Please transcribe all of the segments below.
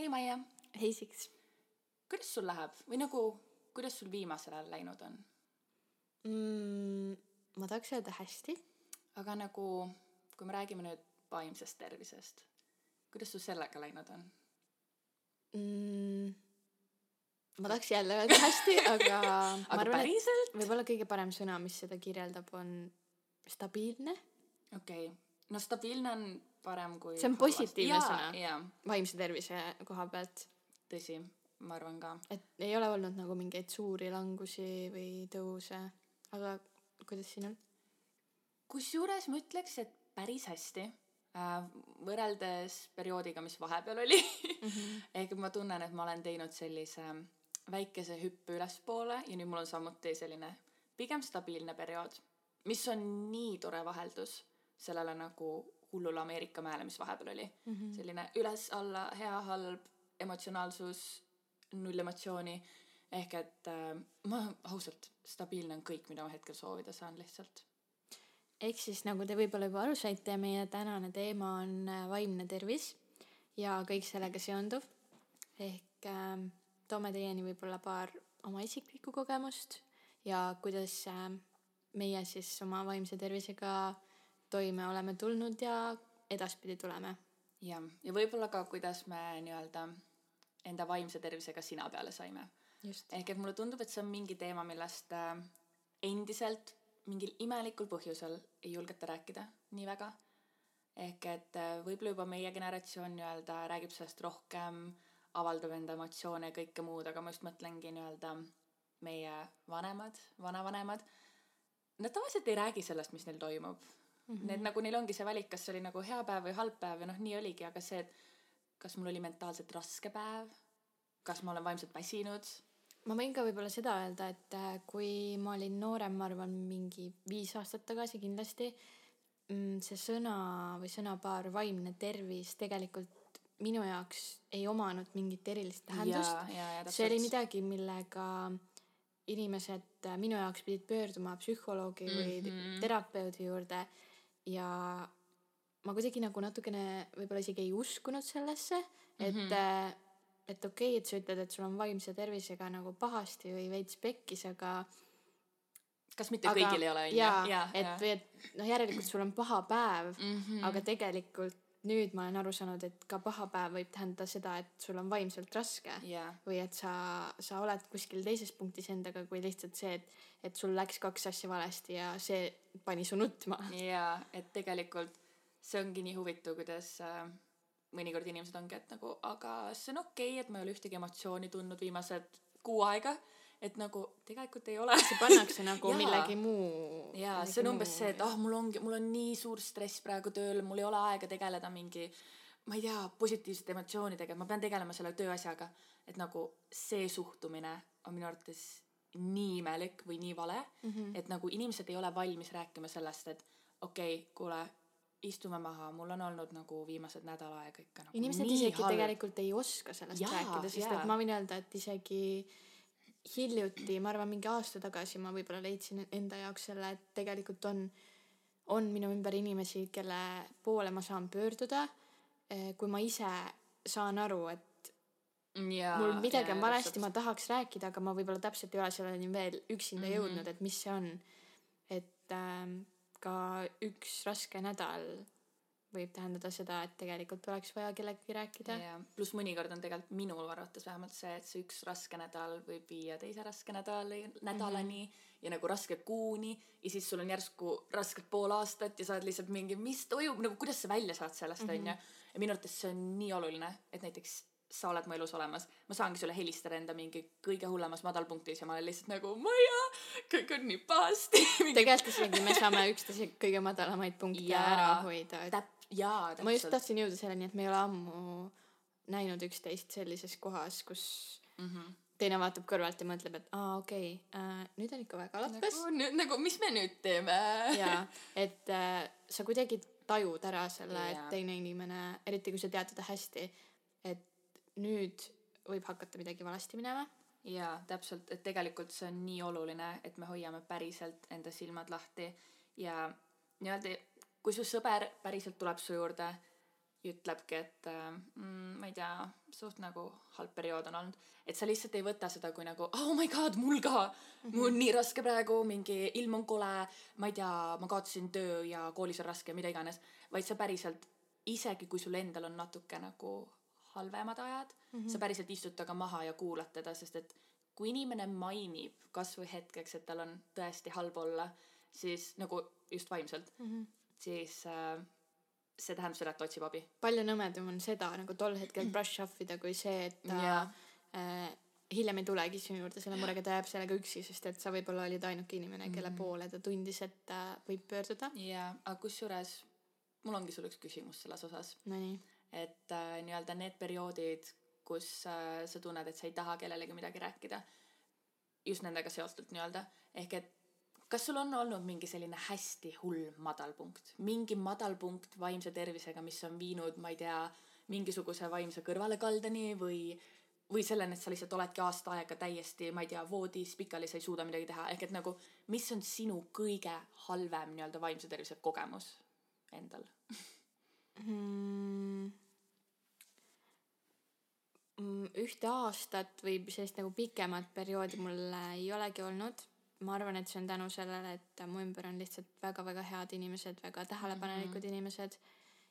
hei Maie, Heisiks kuidas sul läheb või nagu, kuidas sul viimasel ajal läinud on? mm,. ma tahaks öelda hästi. aga nagu, kui me räägime nüüd vaimsest tervisest, kuidas sul sellega läinud on mm,? ma tahaks jälle öelda hästi, aga aga arvan, päriselt? võib-olla kõige parem sõna, mis seda kirjeldab, on stabiilne. okei okay., no stabiilne on parem kui See on positiivne sõna. vaimse tervise koha pealt, tõsi, ma arvan ka. et ei ole olnud nagu mingeid suuri langusi või tõuse, aga kuidas siin on? kusjuures ma ütleks, et päris hästi äh, võrreldes perioodiga, mis vahepeal oli Mm -hmm. ehk ma tunnen, et ma olen teinud sellise väikese hüppe ülespoole ja nüüd mul on samuti selline pigem stabiilne periood, mis on nii tore vaheldus sellele nagu hullule Ameerika mäele, mis vahepeal oli Mm -hmm. selline üles-alla, hea-halb, emotsionaalsus, null emotsiooni. ehk et äh, ma ausalt, stabiilne on kõik, mida ma hetkel soovida saan lihtsalt. ehk siis nagu te võib-olla juba aru saite, meie tänane teema on äh, vaimne tervis ja kõik sellega seonduv. ehk ähm, toome teieni võib-olla paar oma isiklikku kogemust ja kuidas äh, meie siis oma vaimse tervisega toime oleme tulnud ja edaspidi tuleme. jah, ja võib-olla ka, kuidas me nii-öelda enda vaimse tervisega sina peale saime. ehk et mulle tundub, et see on mingi teema, millest äh, endiselt mingil imelikul põhjusel ei julgeta rääkida nii väga. ehk et äh, võib-olla juba meie generatsioon nii-öelda räägib sellest rohkem, avaldab enda emotsioone ja kõike muud, aga ma just mõtlengi nii-öelda meie vanemad, vanavanemad. Nad tavaliselt ei räägi sellest, mis neil toimub mm. -hmm. Need nagu neil ongi see valik, kas see oli nagu hea päev või halb päev ja noh, nii oligi, aga see, et kas mul oli mentaalselt raske päev, kas ma olen vaimselt väsinud ma võin ka võib-olla seda öelda, et äh, kui ma olin noorem, ma arvan mingi viis aastat tagasi kindlasti, see sõna või sõnapaar vaimne tervis tegelikult minu jaoks ei omanud mingit erilist tähendust. see oli midagi, millega inimesed äh, minu jaoks pidid pöörduma psühholoogi mm -hmm. või Mhm. terapeudi juurde ja ma kuidagi nagu natukene võib-olla isegi ei uskunud sellesse, et mm. -hmm. et okei okay,, et sa ütled, et sul on vaimse tervisega nagu pahasti või veits pekkis, aga kas mitte aga kõigil ei ole onju jaa, et või et noh, järelikult sul on paha päev mm. -hmm. aga tegelikult nüüd ma olen aru saanud, et ka paha päev võib tähendada seda, et sul on vaimselt raske jaa või et sa, sa oled kuskil teises punktis endaga, kui lihtsalt see, et, et sul läks kaks asja valesti ja see pani su nutma. jaa et tegelikult see ongi nii huvitav kuidas äh, mõnikord inimesed ongi et nagu aga see on okei okay, et ma ei ole ühtegi emotsiooni tundnud viimased kuu aega et nagu tegelikult ei ole see pannakse nagu Jaa. millegi muu. jaa see on umbes see et ah mul ongi mul on nii suur stress praegu tööl mul ei ole aega tegeleda mingi ma ei tea positiivsete emotsioonidega ma pean tegelema selle tööasjaga et nagu see suhtumine on minu arvates nii imelik või nii vale mm -hmm. et nagu inimesed ei ole valmis rääkima sellest et okei okay, kuule istume maha mul on olnud nagu viimased nädal aega ikka nagu inimesed isegi halb. tegelikult ei oska sellest Jaa, rääkida, sest jaa. et ma võin öelda, et isegi hiljuti, ma arvan, mingi aasta tagasi ma võib-olla leidsin enda jaoks selle, et tegelikult on, on minu ümber inimesi, kelle poole ma saan pöörduda, kui ma ise saan aru, et Jaa, mul midagi jaa, on valesti, ma tahaks rääkida, aga ma võib-olla täpselt ei ole selleni veel üksinda mm Mhm. -hmm. jõudnud, et mis see on. et ähm, ka üks raske nädal võib tähendada seda, et tegelikult oleks vaja kellegagi rääkida. pluss mõnikord on tegelikult minul arvates vähemalt see, et see üks raske nädal võib viia teise raske nädali, nädalani mm -hmm. ja nagu raske kuuni ja siis sul on järsku rasked pool aastat ja sa oled lihtsalt mingi, mis toimub, nagu kuidas sa välja saad sellest, onju. ja minu arvates see on nii oluline, et näiteks sa oled mu elus olemas, ma saangi sulle helistada enda mingi kõige hullemas madalpunktis ja ma olen lihtsalt nagu Maia, kõik on nii pahasti tegelikult isegi me saame üksteise kõige madalamaid punkte Jaa. ära hoida, et täp-, jaa, täpselt. ma just tahtsin jõuda selleni, et me ei ole ammu näinud üksteist sellises kohas, kus mm -hmm. teine vaatab kõrvalt ja mõtleb, et aa okei okay, äh,, nüüd on ikka väga lappes nagu nagu, mis me nüüd teeme ja et äh, sa kuidagi tajud ära selle, et Jaa. teine inimene, eriti kui sa tead teda hästi, et nüüd võib hakata midagi valesti minema. jaa, täpselt, et tegelikult see on nii oluline, et me hoiame päriselt enda silmad lahti. Ja nii-öelda, kui su sõber päriselt tuleb su juurde, ütlebki, et mm, ma ei tea, suht nagu halb periood on olnud, et sa lihtsalt ei võta seda kui nagu oh my god, mul ka! Mul on nii raske praegu, mingi ilm on kole, ma ei tea, ma kaotasin töö ja koolis on raske, mida iganes, vaid sa päriselt, isegi kui sul endal on natuke nagu halvemad ajad mm, -hmm. sa päriselt istud temaga maha ja kuulad teda, sest et kui inimene mainib kasvõi hetkeks, et tal on tõesti halb olla, siis nagu just vaimselt mm, -hmm. siis äh, see tähendab seda, et ta otsib abi. palju nõmedam on seda nagu tol hetkel brush off ida, kui see, et ta yeah. äh, hiljem ei tulegi sinu juurde selle murega, ta jääb sellega üksi, sest et sa võib-olla olid ainuke inimene, kelle mm -hmm. poole ta tundis, et ta võib pöörduda. jaa, aga kusjuures mul ongi sulle üks küsimus selles osas. Nonii. Et äh, nii-öelda need perioodid, kus äh, sa tunned, et sa ei taha kellelegi midagi rääkida, just nendega seotult nii-öelda, ehk et kas sul on olnud mingi selline hästi hull madalpunkt, mingi madalpunkt vaimse tervisega, mis on viinud, ma ei tea, mingisuguse vaimse kõrvalekaldeni või, või selleni, et sa lihtsalt oledki aasta aega täiesti, ma ei tea, voodis pikali, sa ei suuda midagi teha, ehk et nagu, mis on sinu kõige halvem nii-öelda vaimse tervise kogemus endal? ühte aastat või sellist nagu pikemat perioodi mul ei olegi olnud ma arvan, et see on tänu sellele, et mu ümber on lihtsalt väga-väga head inimesed, väga tähelepanelikud mm -hmm. inimesed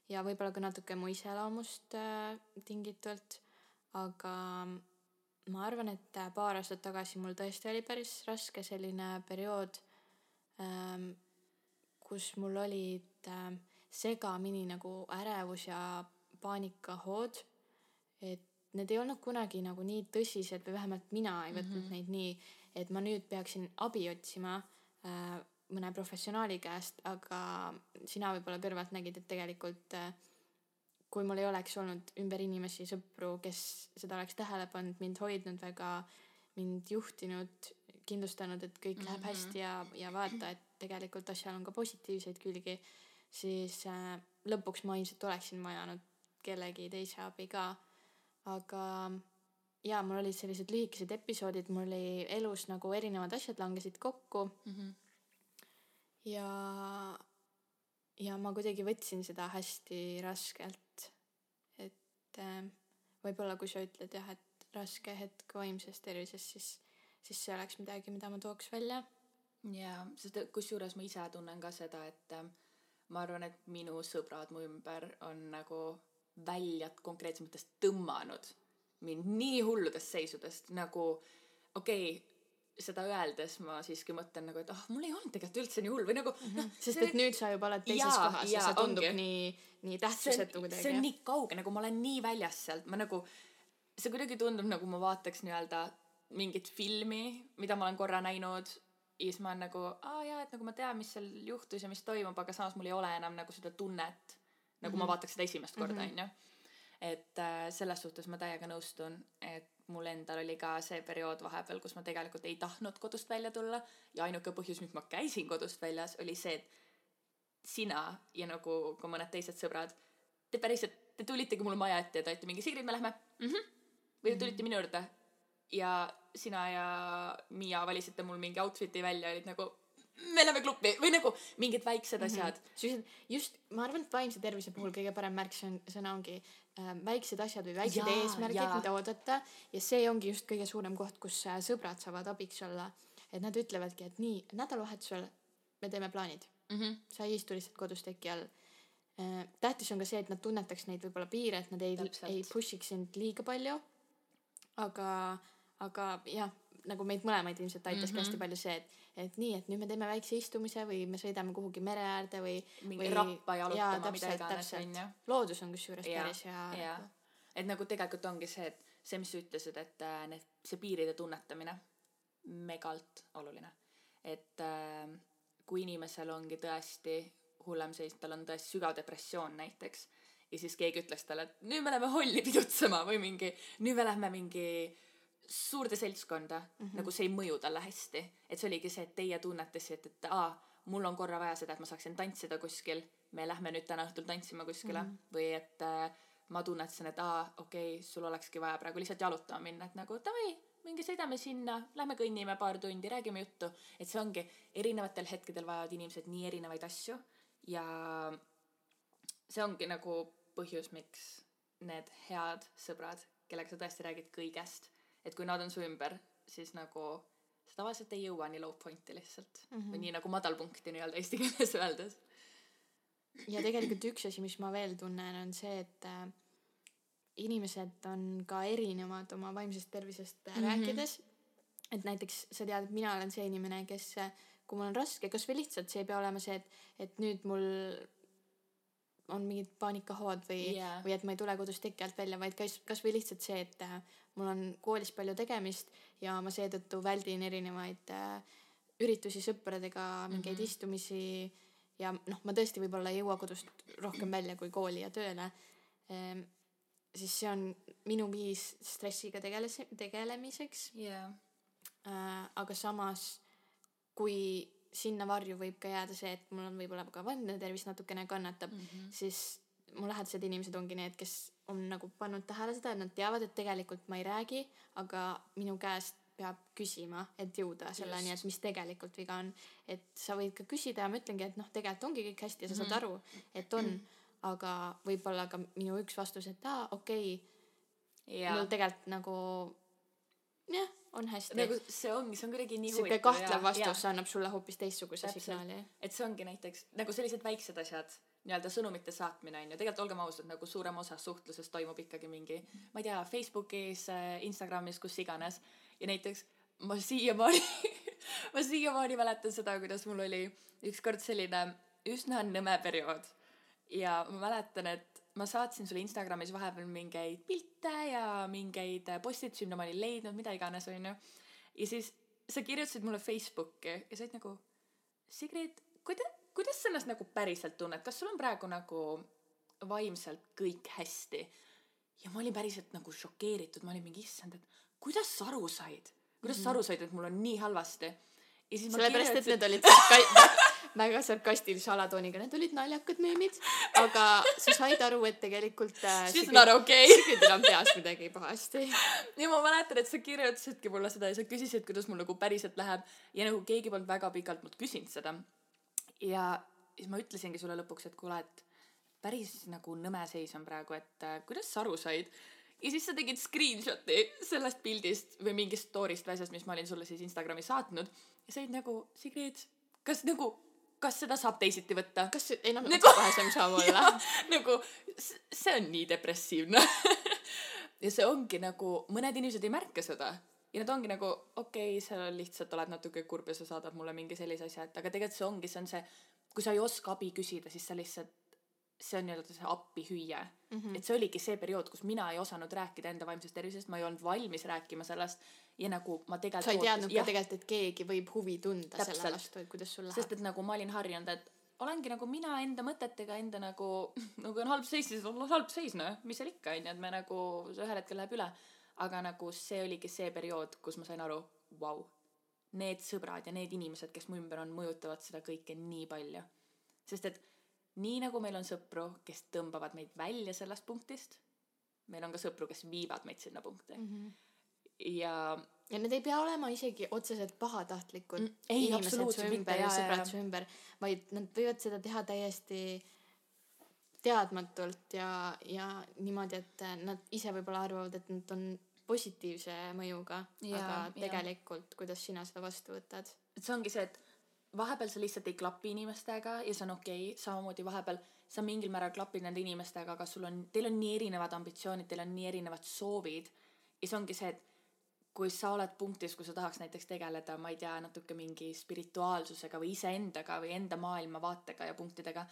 ja võib-olla ka natuke mu iseloomust äh, tingitult. aga ma arvan, et äh, paar aastat tagasi mul tõesti oli päris raske selline periood ähm,, kus mul olid äh, segamini nagu ärevus ja paanikahood. et need ei olnud kunagi nagu nii tõsised või vähemalt mina ei võtnud mm -hmm. neid nii et ma nüüd peaksin abi otsima äh, mõne professionaali käest, aga sina võib-olla kõrvalt nägid, et tegelikult äh, kui mul ei oleks olnud ümber inimesi, sõpru, kes seda oleks tähele pannud, mind hoidnud väga, mind juhtinud, kindlustanud, et kõik läheb mm -hmm. hästi ja, ja vaata, et tegelikult asjal on ka positiivseid külgi, siis äh, lõpuks ma ilmselt oleksin vajanud kellegi teise abi ka. aga jaa, mul olid sellised lühikesed episoodid, mul oli elus nagu erinevad asjad langesid kokku mm. -hmm. ja, ja ma kuidagi võtsin seda hästi raskelt. et äh, võib-olla, kui sa ütled jah, et raske hetk vaimses tervises, siis, siis see oleks midagi, mida ma tooks välja. jaa, sest kusjuures ma ise tunnen ka seda, et äh, ma arvan, et minu sõbrad mu ümber on nagu väljad konkreetses mõttes tõmmanud mind nii hulludest seisudest nagu okei okay, seda öeldes ma siiski mõtlen nagu, et ah oh,, mul ei olnud tegelikult üldse nii hull või nagu mm. -hmm. sest et nüüd sa juba oled teises jaa, kohas ja see tundub ongi. nii, nii tähtsusetu kuidagi. see on nii kauge, nagu ma olen nii väljas sealt, ma nagu, see kuidagi tundub nagu ma vaataks nii-öelda mingit filmi, mida ma olen korra näinud ja siis ma olen nagu, aa jaa, et nagu ma tean, mis seal juhtus ja mis toimub, aga samas mul ei ole enam nagu seda tunnet, nagu mm -hmm. ma mhm. vaataks seda esimest korda, mhm. onju et äh, selles suhtes ma täiega nõustun, et mul endal oli ka see periood vahepeal, kus ma tegelikult ei tahtnud kodust välja tulla ja ainuke põhjus, miks ma käisin kodust väljas, oli see, et sina ja nagu ka mõned teised sõbrad, te päriselt, te tulitegi mulle maja ette ja te olite mingi, Sigrid, me lähme mm. -hmm. või te tulite mm -hmm. minu juurde ja sina ja Miia valisite mul mingi outfit'i välja, olid nagu me läheme klubi või nagu mingid väiksed asjad mm. -hmm. sellised just, ma arvan, et vaimse tervise puhul kõige parem märksõna ongi äh, väiksed asjad või väiksed jaa, eesmärgid, mida oodata ja see ongi just kõige suurem koht, kus äh, sõbrad saavad abiks olla. et nad ütlevadki, et nii, nädalavahetusel me teeme plaanid mm. -hmm. sa ei istu lihtsalt kodus teki all äh,. tähtis on ka see, et nad tunnetaks neid võib-olla piire, et nad ei, ei push'iks sind liiga palju. aga, aga jah nagu meid mõlemaid ilmselt aitaski mm -hmm. hästi palju see, et, et nii, et nüüd me teeme väikse istumise või me sõidame kuhugi mere äärde või. mingi või, rappa jalutama, mida iganes onju. loodus on kusjuures päris hea. Nagu. et nagu tegelikult ongi see, et see, mis sa ütlesid, et äh, need, see piiride tunnetamine, megalt oluline. et äh, kui inimesel ongi tõesti hullem seis, tal on tõesti sügav depressioon näiteks ja siis keegi ütleks talle, et nüüd me läheme holli pidutsema või mingi, nüüd me lähme mingi suurde seltskonda mm, -hmm. nagu see ei mõju talle hästi. et see oligi see, et teie tunnetasite, et aa, mul on korra vaja seda, et ma saaksin tantsida kuskil, me lähme nüüd täna õhtul tantsima kuskile mm. -hmm. või et äh, ma tunnetasin, et aa, okei okay,, sul olekski vaja praegu lihtsalt jalutama minna, et nagu davai, minge sõidame sinna, lähme kõnnime paar tundi, räägime juttu. et see ongi, erinevatel hetkedel vajavad inimesed nii erinevaid asju ja see ongi nagu põhjus, miks need head sõbrad, kellega sa tõesti räägid kõigest, et kui nad on su ümber, siis nagu sa tavaliselt ei jõua nii low point'i lihtsalt mm. -hmm. või nii nagu madalpunkti nii-öelda eesti keeles öeldes. ja tegelikult üks asi, mis ma veel tunnen, on see, et äh, inimesed on ka erinevad oma vaimsest tervisest mm Mhm. -hmm. rääkides. et näiteks sa tead, et mina olen see inimene, kes, kui mul on raske, kasvõi lihtsalt see ei pea olema see, et, et nüüd mul on mingid paanikahood või yeah., või et ma ei tule kodust teki alt välja, vaid kas, kasvõi lihtsalt see, et äh, mul on koolis palju tegemist ja ma seetõttu väldin erinevaid äh, üritusi sõpradega, mingeid mm -hmm. istumisi ja noh, ma tõesti võib-olla ei jõua kodust rohkem välja kui kooli ja tööle ehm,. siis see on minu viis stressiga tegeles-, tegelemiseks jaa. äh,. aga samas, kui sinna varju võib ka jääda see, et mul on võib-olla ka vaimne tervis natukene kannatab mm, -hmm. siis mu lähedased inimesed ongi need, kes on nagu pannud tähele seda, et nad teavad, et tegelikult ma ei räägi, aga minu käest peab küsima, et jõuda selleni, et mis tegelikult viga on. et sa võid ka küsida ja ma ütlengi, et noh, tegelikult ongi kõik hästi ja sa saad aru, et on, aga võib-olla ka minu üks vastus, et aa, okei okay,, mul. tegelikult nagu jah, on hästi nagu see ongi, see on kuidagi nii sihuke huvitav kahtlev vastus annab sulle hoopis teistsuguse Täpselt. signaali. et see ongi näiteks nagu sellised väiksed asjad, nii-öelda sõnumite saatmine on ju, tegelikult olgem ausad, nagu suurem osa suhtlusest toimub ikkagi mingi, ma ei tea, Facebookis, Instagramis, kus iganes. ja näiteks ma siiamaani, ma siiamaani mäletan seda, kuidas mul oli ükskord selline üsna nõme periood. ja ma mäletan, et ma saatsin sulle Instagramis vahepeal mingeid pilte ja mingeid postitusi, mida ma olin leidnud, mida iganes, onju. ja siis sa kirjutasid mulle Facebooki ja sa olid nagu Sigrid, kuida-, kuidas sa ennast nagu päriselt tunned, kas sul on praegu nagu vaimselt kõik hästi? ja ma olin päriselt nagu šokeeritud, ma olin mingi issand, et kuidas sa aru said, kuidas mm -hmm. sa aru said, et mul on nii halvasti? Ja siis ma sellepärast, et need olid sarka- väga sarkastilise alatooniga, need olid naljakad meemid, aga sa said aru, et tegelikult äh, She's not okay. Sigridil on peas midagi pahasti. ja ma mäletan, et sa kirjutasidki mulle seda ja sa küsisid, kuidas mul nagu päriselt läheb ja nagu keegi polnud väga pikalt mult küsinud seda. ja siis ma ütlesingi sulle lõpuks, et kuule, et päris nagu nõme seis on praegu, et äh, kuidas sa aru said. ja siis sa tegid screenshot'i sellest pildist või mingist story'st või asjast, mis ma olin sulle siis Instagrami saatnud ja sa olid nagu, Sigrid, kas nagu, kas seda saab teisiti võtta? kas see enam Nagu- otsepahasem saab olla? nagu see on nii depressiivne ja see ongi nagu mõned inimesed ei märka seda ja nad ongi nagu okei okay, sa lihtsalt oled natuke kurb ja sa saadad mulle mingi sellise asja et aga tegelikult see ongi see on see kui sa ei oska abi küsida siis sa lihtsalt see on nii-öelda see appihüüe mm -hmm. et see oligi see periood kus mina ei osanud rääkida enda vaimsest tervisest ma ei olnud valmis rääkima sellest ja nagu ma tegelikult sa ei teadnud ka tegelikult, et keegi võib huvi tunda Täpselt. selle vastu, et kuidas sul sest läheb. et nagu ma olin harjunud, et olengi nagu mina enda mõtetega enda nagu, nagu on halb seis, siis on halb seis noh, mis seal ikka onju, et me nagu see ühel hetkel läheb üle. aga nagu see oligi see periood, kus ma sain aru, vau, need sõbrad ja need inimesed, kes mu ümber on, mõjutavad seda kõike nii palju. sest et nii nagu meil on sõpru, kes tõmbavad meid välja sellest punktist, meil on ka sõpru, kes viivad meid sinna punkti mm. -hmm. Ja ja need ei pea olema isegi otseselt pahatahtlikud Mm, ei, inimesed su ümber ja sõbrad su ümber, vaid nad võivad seda teha täiesti teadmatult ja, ja niimoodi, et nad ise võib-olla arvavad, et nad on positiivse mõjuga, aga tegelikult, kuidas sina seda vastu võtad. et see ongi see, et vahepeal sa lihtsalt ei klapi inimestega ja see on okei okay., samamoodi vahepeal sa mingil määral klapid nende inimestega, aga sul on, teil on nii erinevad ambitsioonid, teil on nii erinevad soovid ja see ongi see, et kui sa oled punktis, kus sa tahaks näiteks tegeleda, ma ei tea, natuke mingi spirituaalsusega või iseendaga või enda maailmavaatega ja punktidega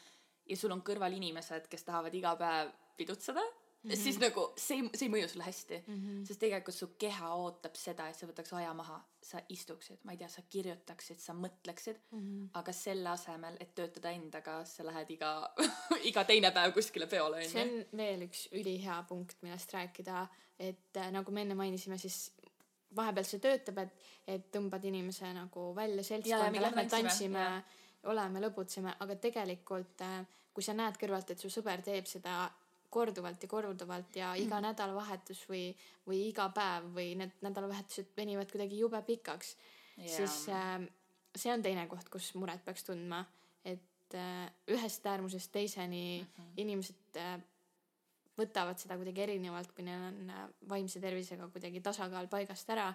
ja sul on kõrval inimesed, kes tahavad iga päev pidutseda mm, -hmm. siis nagu see ei, see ei mõju sulle hästi mm. -hmm. sest tegelikult su keha ootab seda, et sa võtaks aja maha, sa istuksid, ma ei tea, sa kirjutaksid, sa mõtleksid mm, -hmm. aga selle asemel, et töötada endaga, sa lähed iga, iga teine päev kuskile peole, see onju. on veel üks ülihea punkt, millest rääkida, et äh, nagu me enne mainisime, siis vahepeal see töötab, et, et tõmbad inimese nagu välja seltskonda, lähme tantsime, oleme, lõbutseme, aga tegelikult äh, kui sa näed kõrvalt, et su sõber teeb seda korduvalt ja korduvalt ja iga mm. nädalavahetus või, või iga päev või need nädalavahetused venivad kuidagi jube pikaks Jaa. siis äh, see on teine koht, kus muret peaks tundma, et äh, ühest äärmusest teiseni mm -hmm. inimesed äh, võtavad seda kuidagi erinevalt, kui neil on äh, vaimse tervisega kuidagi tasakaal paigast ära.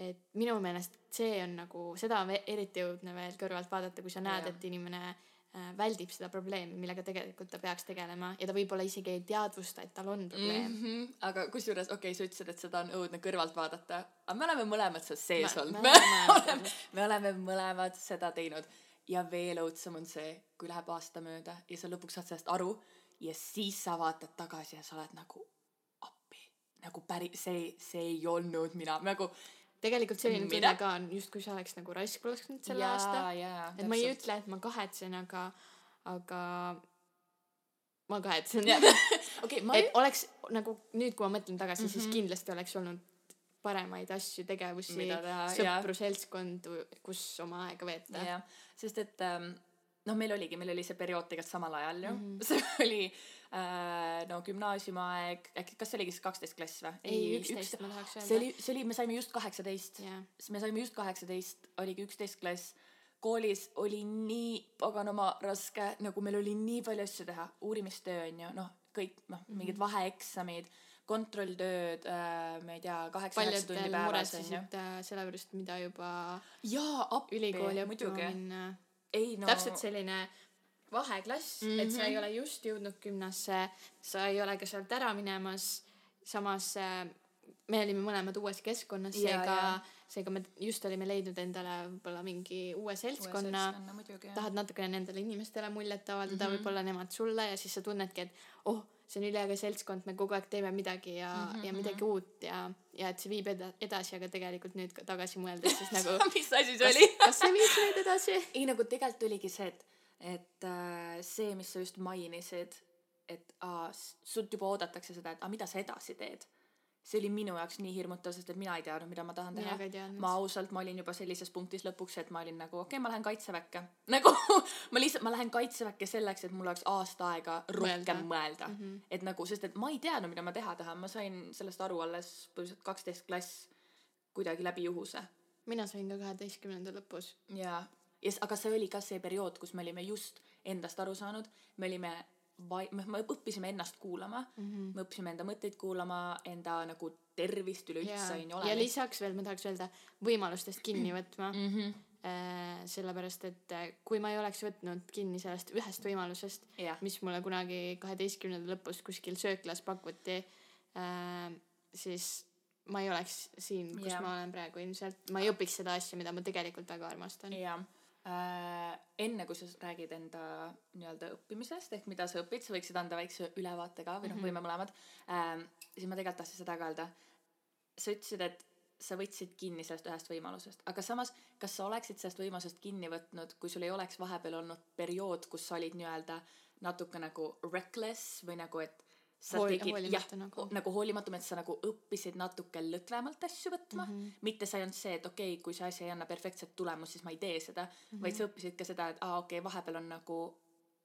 et minu meelest see on nagu, seda on eriti õudne veel kõrvalt vaadata, kui sa näed, et inimene äh, väldib seda probleemi, millega tegelikult ta peaks tegelema ja ta võib-olla isegi ei teadvusta, et tal on probleem mm.. mm. -hmm. aga kusjuures okei okay,, sa ütlesid, et seda on õudne kõrvalt vaadata, aga me oleme mõlemad seal sees Me- olnud, me me oleme oleme, me oleme mõlemad seda teinud ja veel õudsem on see, kui läheb aasta mööda ja sa lõpuks saad sellest aru ja siis sa vaatad tagasi ja sa oled nagu appi, nagu päris, see, see ei olnud mina, nagu tegelikult selline tunne ka on, justkui sa oleks nagu raisk lasknud selle jaa, aasta. et ma ei täpselt. ütle, et ma kahetsen, aga, aga ma kahetsen. okei, ma et oleks nagu nüüd, kui ma mõtlen tagasi mm, -hmm. siis Mhm. kindlasti oleks olnud paremaid asju, tegevusi, sõpru, seltskondu, kus oma aega veeta. sest et ähm, noh, meil oligi, meil oli see periood tegelikult samal ajal ju mm, Mhm. -hmm. see oli äh, no gümnaasiumiaeg, äkki, kas see oligi siis kaksteist klass või? ei, üksteist ma tahaks öelda. see oli, see oli, me saime just kaheksateist, jah, me saime just kaheksateist, oligi üksteist klass. koolis oli nii paganama raske, nagu meil oli nii palju asju teha, uurimistöö on ju, noh, kõik noh, mingid Mhm. vaheeksamid, kontrolltööd äh,, ma ei tea, kaheksa-üheksa tundi päevas on ju. äh, selle pärast, mida juba jaa, appi, muidugi. Ei no täpselt selline vaheklass mm, -hmm. et sa Mhm. ei ole just jõudnud gümnasse, sa ei ole ka sealt ära minemas, samas äh, me olime mõlemad uues keskkonnas, seega seega me just olime leidnud endale võib-olla mingi uue seltskonna, tahad natukene nendele inimestele muljet avaldada mm Mhm. -hmm., võib-olla nemad sulle ja siis sa tunnedki, et oh, see on üliäge seltskond, me kogu aeg teeme midagi ja mm, Mhm, -hmm. ja midagi uut ja, ja et see viib eda- edasi, aga tegelikult nüüd ka tagasi mõeldes siis nagu mis asi see oli? kas see viib meid edasi? ei nagu tegelikult oligi see, et, et äh, see, mis sa just mainisid, et aa, sult juba oodatakse seda, et aa, mida sa edasi teed. See oli minu jaoks nii hirmutav, sest et mina ei teadnud, mida ma tahan teha ma ausalt, ma olin juba sellises punktis lõpuks, et ma olin nagu okei okay,, ma lähen kaitseväkke. nagu ma lihtsalt, ma lähen kaitseväkke selleks, et mul oleks aasta aega rohkem Mõelda. mõelda, Mhm. mõelda.. et nagu, sest et ma ei teadnud, mida ma teha tahan, ma sain sellest aru alles põhimõtteliselt kaksteist klass kuidagi läbi juhuse mina sain ka kaheteistkümnenda lõpus. jaa, ja s- aga see oli ka see periood, kus me olime just endast aru saanud, me olime vai-, me, me õppisime ennast kuulama mm. -hmm. me õppisime enda mõtteid kuulama, enda nagu tervist üleüldse on ju ja lisaks veel ma tahaks öelda võimalustest kinni võtma mm. -hmm. sellepärast, et äh, kui ma ei oleks võtnud kinni sellest ühest võimalusest, mis mulle kunagi kaheteistkümnenda lõpus kuskil sööklas pakuti äh,, siis ma ei oleks siin, kus Jah. ma olen praegu ilmselt, ma ei õpiks seda asja, mida ma tegelikult väga armastan. jah. Enne kui sa räägid enda nii-öelda õppimisest ehk mida sa õpid, sa võiksid anda väikse ülevaate ka või noh, Mhm. võime mõlemad äh,. siis ma tegelikult tahtsin seda ka öelda. sa ütlesid, et sa võtsid kinni sellest ühest võimalusest, aga samas, kas sa oleksid sellest võimalusest kinni võtnud, kui sul ei oleks vahepeal olnud periood, kus sa olid nii-öelda natuke nagu reckless või nagu, et sa Hool- tegid, jah hoolimatu nagu., nagu hoolimatum, et sa nagu õppisid natuke lõdvemalt asju võtma mm. -hmm. mitte see ei olnud see, et okei okay,, kui see asi ei anna perfektset tulemust, siis ma ei tee seda mm, -hmm. vaid sa õppisid ka seda, et aa okei okay,, vahepeal on nagu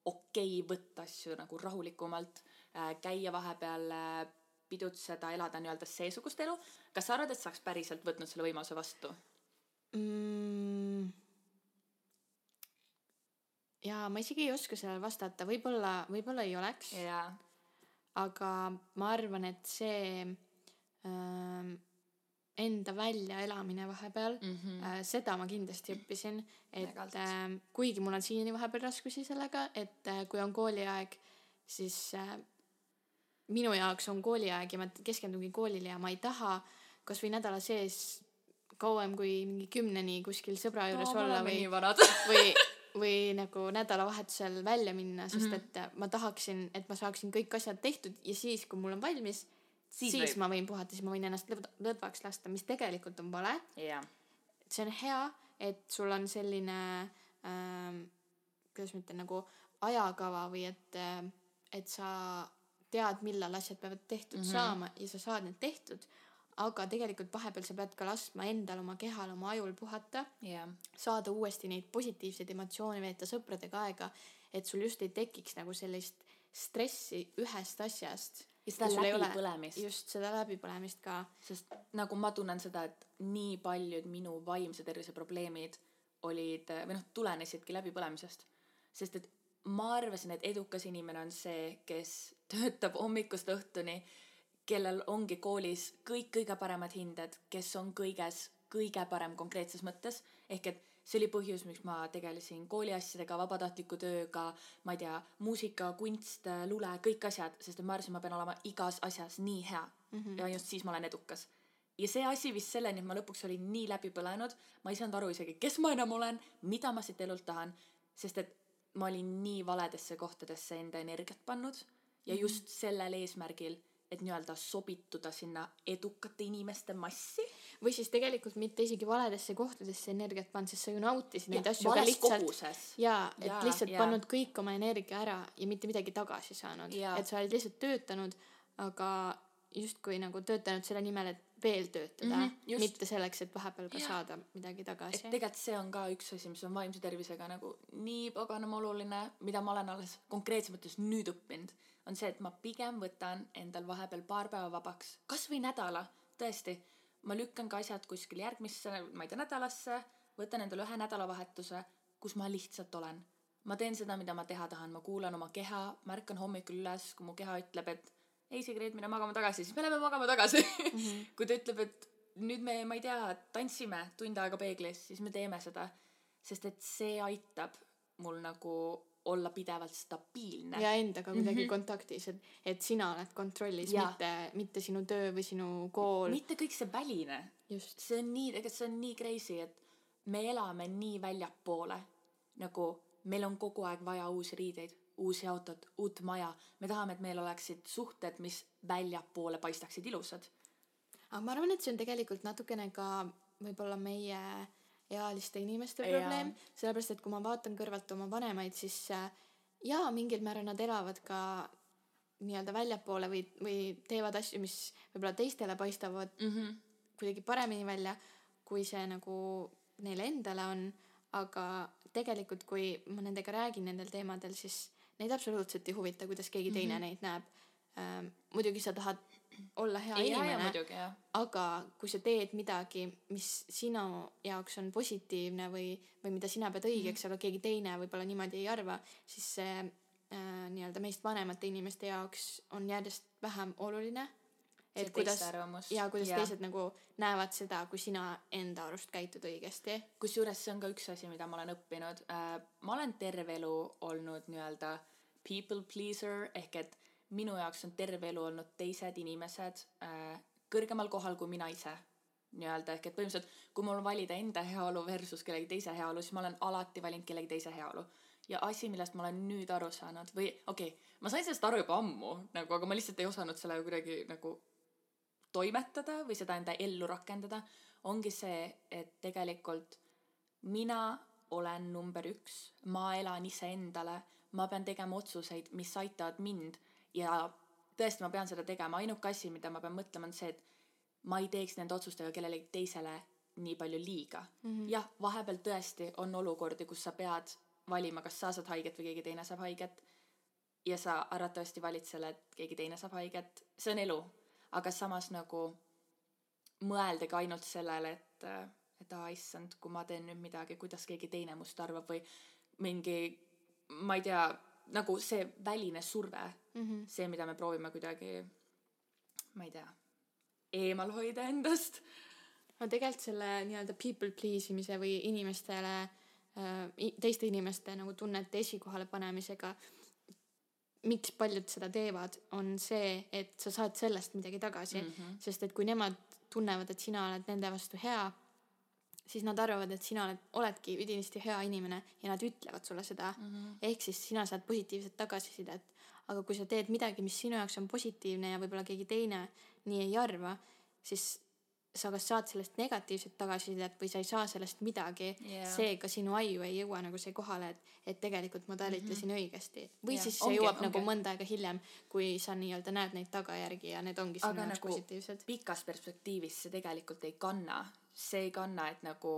okei okay võtta asju nagu rahulikumalt äh,, käia vahepeal äh, pidutseda, elada nii-öelda seesugust elu. kas sa arvad, et sa oleks päriselt võtnud selle võimaluse vastu? mm,. jaa, ma isegi ei oska sellele vastata, võib-olla, võib-olla ei oleks jaa. Aga ma arvan, et see ähm, enda väljaelamine vahepeal mm. -hmm. äh, seda ma kindlasti õppisin, et äh, kuigi mul on siiani vahepeal raskusi sellega, et äh, kui on kooliaeg, siis äh, minu jaoks on kooliaeg ja ma keskendungi koolile ja ma ei taha kasvõi nädala sees kauem kui mingi kümneni kuskil sõbra juures me olla või või, või nagu nädalavahetusel välja minna, sest Mhm. et äh, ma tahaksin, et ma saaksin kõik asjad tehtud ja siis, kui mul on valmis, Siis siis, võib. ma võin puhata, siis ma võin ennast lõdv- lõdvaks lasta, mis tegelikult on vale. jah. see on hea, et sul on selline ähm,, kuidas ma ütlen, nagu ajakava või et, et sa tead, millal asjad peavad tehtud mm. -hmm. saama ja sa saad need tehtud. Aga tegelikult vahepeal sa pead ka laskma endal oma kehal, oma ajul puhata jah. saada uuesti neid positiivseid emotsioone, veeta sõpradega aega, et sul just ei tekiks nagu sellist stressi ühest asjast. ja seda läbipõlemist. just seda läbipõlemist ka. sest nagu ma tunnen seda, et nii paljud minu vaimse tervise probleemid olid või noh, tulenesidki läbipõlemisest. sest et ma arvasin, et edukas inimene on see, kes töötab hommikust õhtuni, kellel ongi koolis kõik kõige paremad hinded, kes on kõiges kõige parem konkreetses mõttes, ehk et see oli põhjus, miks ma tegelesin kooliasjadega, vabatahtliku tööga, ma ei tea, muusika, kunst, lule, kõik asjad, sest et ma arvasin, ma pean olema igas asjas nii hea mm. -hmm. ja just siis ma olen edukas. ja see asi viis selleni, et ma lõpuks olin nii läbi põlenud, ma ei saanud aru isegi, kes ma enam olen, mida ma siit elult tahan, sest et ma olin nii valedesse kohtadesse enda energiat pannud ja mhm. just sellel eesmärgil et nii-öelda sobituda sinna edukate inimeste massi. või siis tegelikult mitte isegi valedesse kohtadesse energiat pannud, sest sa ju nautisid neid asju ka lihtsalt. jaa, et ja, lihtsalt ja. pannud kõik oma energia ära ja mitte midagi tagasi saanud. et sa olid lihtsalt töötanud, aga justkui nagu töötanud selle nimel, et veel töötada mm, -hmm, mitte selleks, et vahepeal ka ja. saada midagi tagasi. et tegelikult see on ka üks asi, mis on vaimse tervisega nagu nii paganama oluline, mida ma olen alles konkreetses mõttes nüüd õppinud on see, et ma pigem võtan endal vahepeal paar päeva vabaks, kasvõi nädala, tõesti. ma lükkan ka asjad kuskil järgmisse, ma ei tea, nädalasse, võtan endale ühe nädalavahetuse, kus ma lihtsalt olen. ma teen seda, mida ma teha tahan, ma kuulan oma keha, märkan hommikul üles, kui mu keha ütleb, et ei, Sigrid, mine magama tagasi, siis me läheme magama tagasi mm. -hmm. kui ta ütleb, et nüüd me, ma ei tea, tantsime tund aega peeglis, siis me teeme seda. sest et see aitab mul nagu olla pidevalt stabiilne. ja endaga kuidagi mm -hmm. kontaktis, et, et sina oled kontrollis, mitte, mitte sinu töö või sinu kool. mitte kõik see väline. see on nii, ega see on nii crazy, et me elame nii väljapoole. nagu meil on kogu aeg vaja uusi riideid, uusi autot, uut maja. me tahame, et meil oleksid suhted, mis väljapoole paistaksid ilusad. aga ma arvan, et see on tegelikult natukene ka võib-olla meie ealiste inimeste probleem, sellepärast et kui ma vaatan kõrvalt oma vanemaid, siis äh, jaa, mingil määral nad elavad ka nii-öelda väljapoole või, või teevad asju, mis võib-olla teistele paistavad mm -hmm. kuidagi paremini välja, kui see nagu neile endale on, aga tegelikult, kui ma nendega räägin nendel teemadel, siis neid absoluutselt ei huvita, kuidas keegi teine mm -hmm. neid näeb ähm,. muidugi sa tahad olla hea ei, inimene, aga kui sa teed midagi, mis sinu jaoks on positiivne või, või mida sina pead õigeks mm, -hmm. aga keegi teine võib-olla niimoodi ei arva, siis see äh, nii-öelda meist vanemate inimeste jaoks on järjest vähem oluline. et kuidas, ja kuidas ja. teised nagu näevad seda, kui sina enda arust käitud õigesti. kusjuures see on ka üks asi, mida ma olen õppinud äh,. ma olen terve elu olnud nii-öelda people pleaser ehk et minu jaoks on terve elu olnud teised inimesed äh, kõrgemal kohal kui mina ise nii-öelda, ehk et põhimõtteliselt kui mul on valida enda heaolu versus kellegi teise heaolu, siis ma olen alati valinud kellegi teise heaolu. ja asi, millest ma olen nüüd aru saanud või okei okay,, ma sain sellest aru juba ammu nagu, aga ma lihtsalt ei osanud selle kuidagi nagu toimetada või seda enda ellu rakendada, ongi see, et tegelikult mina olen number üks, ma elan iseendale, ma pean tegema otsuseid, mis aitavad mind ja tõesti, ma pean seda tegema, ainuke asi, mida ma pean mõtlema, on see, et ma ei teeks nende otsustega kellelegi teisele nii palju liiga mm -hmm.. jah, vahepeal tõesti on olukordi, kus sa pead valima, kas sa saad haiget või keegi teine saab haiget. ja sa arvatavasti valid selle, et keegi teine saab haiget, see on elu. aga samas nagu mõeldagi ainult sellele, et, et aa, issand, kui ma teen nüüd midagi, kuidas keegi teine must arvab või mingi, ma ei tea nagu see väline surve mm, -hmm. see, mida me proovime kuidagi, ma ei tea, eemal hoida endast. no tegelikult selle nii-öelda people please imise või inimestele äh,, teiste inimeste nagu tunnete esikohale panemisega, miks paljud seda teevad, on see, et sa saad sellest midagi tagasi mm, -hmm. sest et kui nemad tunnevad, et sina oled nende vastu hea siis nad arvavad, et sina oled, oledki üdinisti hea inimene ja nad ütlevad sulle seda mm. -hmm. ehk siis sina saad positiivset tagasisidet. aga kui sa teed midagi, mis sinu jaoks on positiivne ja võib-olla keegi teine nii ei arva, siis sa kas saad sellest negatiivset tagasisidet või sa ei saa sellest midagi yeah.. seega sinu aju ei jõua nagu see kohale, et, et tegelikult ma talitasin mm -hmm. õigesti. või yeah. siis see ongi, jõuab ongi. nagu mõnda aega hiljem, kui sa nii-öelda näed neid tagajärgi ja need ongi sinu jaoks nagu positiivsed. pikas perspektiivis see tegelikult ei kanna see ei kanna, et nagu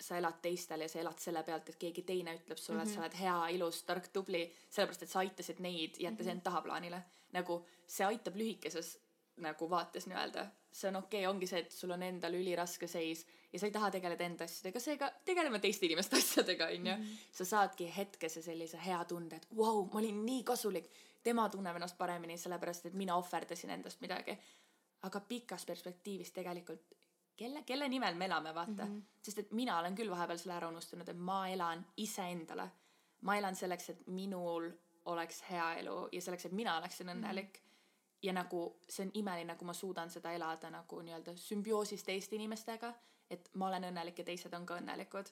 sa elad teistele ja sa elad selle pealt, et keegi teine ütleb sulle mm, -hmm. et sa mhm. oled hea, ilus, tark, tubli, sellepärast et sa aitasid neid, jättes mm -hmm. end tahaplaanile. nagu see aitab lühikeses nagu vaates nii-öelda see on okei okay,, ongi see, et sul on endal üliraske seis ja sa ei taha tegeleda enda asjadega, seega tegeleme teiste inimeste asjadega, onju. Mhm. sa saadki hetkese sellise hea tunde, et vau wow,, ma olin nii kasulik. tema tunneb ennast paremini, sellepärast et mina ohverdasin endast midagi. aga pikas perspektiivis tegelikult, kelle, kelle nimel me elame, vaata mm. -hmm. sest et mina olen küll vahepeal selle ära unustanud, et ma elan iseendale. ma elan selleks, et minul oleks hea elu ja selleks, et mina oleksin õnnelik mm. -hmm ja nagu see on imeline, kui ma suudan seda elada nagu nii-öelda sümbioosis teiste inimestega, et ma olen õnnelik ja teised on ka õnnelikud.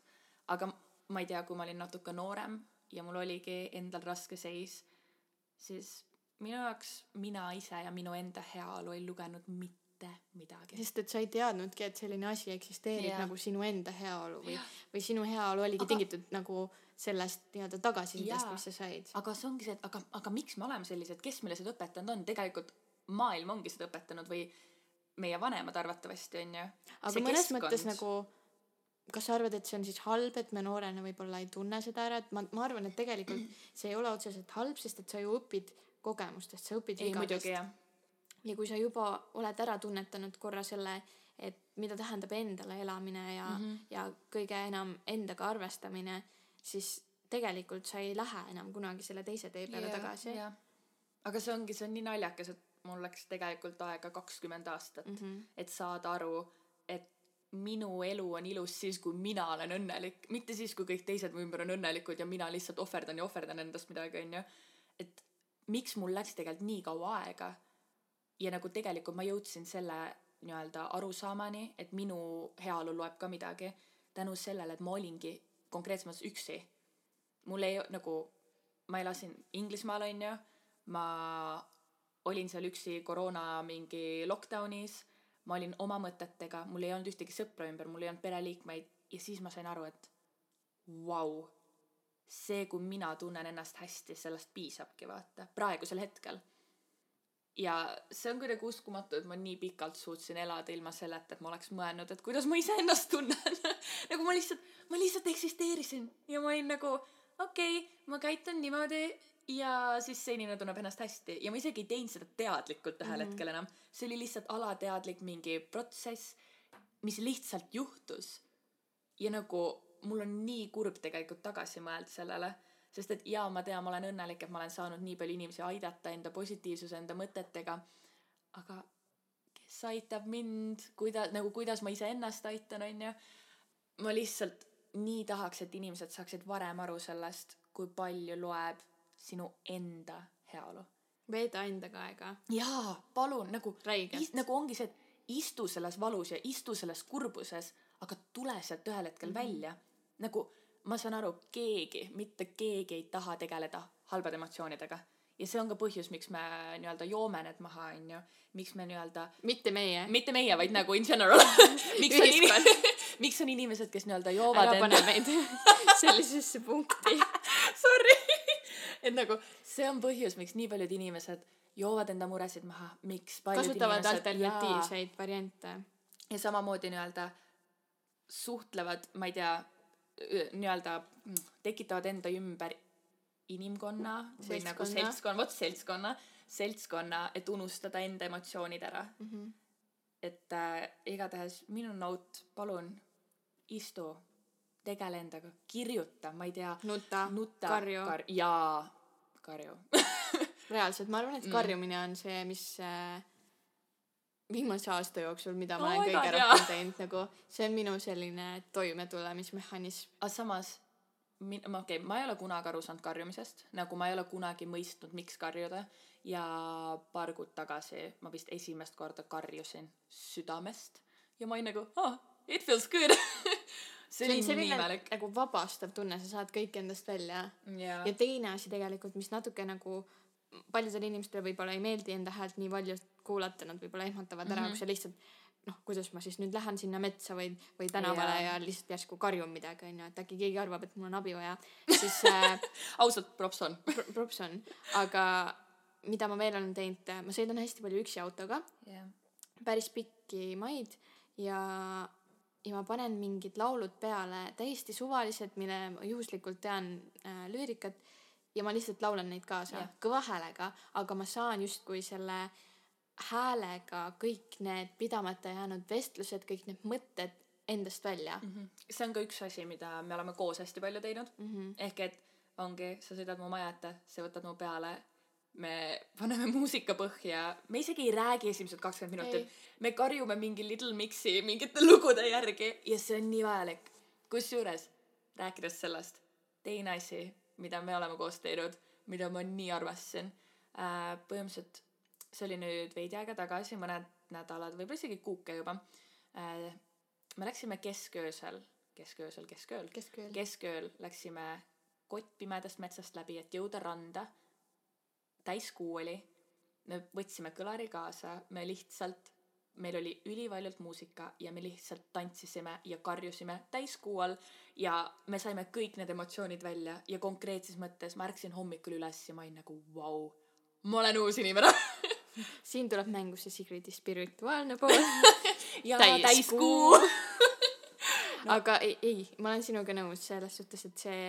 aga ma ei tea, kui ma olin natuke noorem ja mul oligi endal raske seis, siis minu jaoks mina ise ja minu enda heaolu ei lugenud mitte midagi. sest et sa ei teadnudki, et selline asi eksisteerib yeah. nagu sinu enda heaolu või või sinu heaolu oligi aga... tingitud nagu sellest nii-öelda tagasisidest, mis sa said. aga see ongi see, et aga, aga miks me oleme sellised, kes meile seda õpetanud on, tegelikult maailm ongi seda õpetanud või meie vanemad arvatavasti onju. aga see mõnes keskkond... mõttes nagu kas sa arvad, et see on siis halb, et me noorena võib-olla ei tunne seda ära, et ma, ma arvan, et tegelikult see ei ole otseselt halb, sest et sa ju õpid kogemustest, sa õpid vigadest. Ja kui sa juba oled ära tunnetanud korra selle, et mida tähendab endale elamine ja mm, -hmm. ja kõige enam endaga arvestamine siis tegelikult sa ei lähe enam kunagi selle teise tee peale yeah, tagasi yeah.. aga see ongi, see on nii naljakas, et mul läks tegelikult aega kakskümmend aastat mm, -hmm. et saada aru, et minu elu on ilus siis, kui mina olen õnnelik, mitte siis, kui kõik teised mu ümber on õnnelikud ja mina lihtsalt ohverdan ja ohverdan endast midagi, onju. et miks mul läks tegelikult nii kaua aega ja nagu tegelikult ma jõudsin selle nii-öelda arusaamani, et minu heaolu loeb ka midagi tänu sellele, et ma olingi konkreetselt mõttes üksi. mul ei nagu, ma elasin Inglismaal onju, ma olin seal üksi koroona mingi lockdown'is, ma olin oma mõtetega, mul ei olnud ühtegi sõpra ümber, mul ei olnud pereliikmeid. Ja siis ma sain aru, et vau wow,, see, kui mina tunnen ennast hästi, sellest piisabki, vaata, praegusel hetkel ja see on kuidagi uskumatu, et ma nii pikalt suutsin elada ilma selleta, et ma oleks mõelnud, et kuidas ma iseennast tunnen nagu ma lihtsalt, ma lihtsalt eksisteerisin ja ma olin nagu okei okay,, ma käitun niimoodi ja siis see inimene tunneb ennast hästi ja ma isegi ei teinud seda teadlikult ühel mm -hmm. hetkel enam. see oli lihtsalt alateadlik mingi protsess, mis lihtsalt juhtus. ja nagu mul on nii kurb tegelikult tagasi mõelda sellele sest et jaa, ma tean, ma olen õnnelik, et ma olen saanud nii palju inimesi aidata enda positiivsuse, enda mõtetega. aga kes aitab mind, kuida-, nagu kuidas ma iseennast aitan, onju. ma lihtsalt nii tahaks, et inimesed saaksid varem aru sellest, kui palju loeb sinu enda heaolu. veeda endaga aega. jaa, palun, nagu, nagu ongi see, et istu selles valus ja istu selles kurbuses, aga tule sealt ühel hetkel mm -hmm. välja. nagu ma saan aru, keegi, mitte keegi ei taha tegeleda halbade emotsioonidega. ja see on ka põhjus, miks me nii-öelda joome need maha, onju. miks me nii-öelda. mitte meie. mitte meie, vaid nagu in general miks on inimesed, miks on inimesed, kes nii-öelda joovad. ära pane meid sellisesse punkti Sorry et nagu see on põhjus, miks nii paljud inimesed joovad enda muresid maha, miks kasutavad inimesed, alternatiivseid jaa, variante. ja samamoodi nii-öelda suhtlevad, ma ei tea nii-öelda tekitavad enda ümber inimkonna või nagu seltskonna, vot seltskonna, seltskonna, et unustada enda emotsioonid ära mm. -hmm. et äh, igatahes minu note, palun istu, tegele endaga, kirjuta, ma ei tea. nuta, nuta, karju kar. jaa, karju reaalselt, ma arvan, et mm. karjumine on see, mis äh, viimase aasta jooksul, mida ma oh olen kõige God, rohkem teinud, nagu see on minu selline toimetulemismehhanism. aga samas, min-, ma okei okay,, ma ei ole kunagi aru saanud karjumisest, nagu ma ei ole kunagi mõistnud, miks karjuda. Ja paar kuud tagasi ma vist esimest korda karjusin südamest ja ma olin nagu oh, it feels good. See oli nii imelik. nagu vabastav tunne, sa saad kõik endast välja. Yeah.. ja teine asi tegelikult, mis natuke nagu paljudele inimestele võib-olla ei meeldi enda häält nii valjult kuulata, nad võib-olla ehmatavad ära mm, -hmm. kui sa lihtsalt noh, kuidas ma siis nüüd lähen sinna metsa või, või tänavale yeah. ja lihtsalt järsku karjun midagi, onju, et äkki keegi arvab, et mul on abi vaja, siis äh, ausalt, props on pro. props on, aga mida ma veel olen teinud, ma sõidan hästi palju üksi autoga yeah.. päris pikki maid ja, ja ma panen mingid laulud peale, täiesti suvalised, mille ma juhuslikult tean äh, lüürikat ja ma lihtsalt laulan neid kaasa yeah. kõva häälega, aga ma saan justkui selle häälega kõik need pidamata jäänud vestlused, kõik need mõtted endast välja mm. Mhm. see on ka üks asi, mida me oleme koos hästi palju teinud. -hmm. ehk et ongi, sa sõidad mu maja ette, sa võtad mu peale, me paneme muusika põhja, me isegi ei räägi esimesed kakskümmend minutit me karjume mingi Little Mixi mingite lugude järgi ja see on nii vajalik. kusjuures, rääkides sellest, teine asi, mida me oleme koos teinud, mida ma nii armastasin äh,, põhimõtteliselt see oli nüüd veidi aega tagasi, mõned nädalad, võib-olla isegi kuuke juba äh,. me läksime kesköösel, kesköösel, keskööl, keskööl. keskööl läksime kottpimedast metsast läbi, et jõuda randa. täiskuu oli, me võtsime kõlari kaasa, me lihtsalt, meil oli ülivaljult muusika ja me lihtsalt tantsisime ja karjusime täiskuu all ja me saime kõik need emotsioonid välja ja konkreetses mõttes ma ärkasin hommikul üles ja ma olin nagu vau, ma olen uus inimene. siin tuleb mängu see Sigridi spirituaalne pool. ja Täiskuu. täiskuu. aga ei, ei, ma olen sinuga nõus selles suhtes, et see,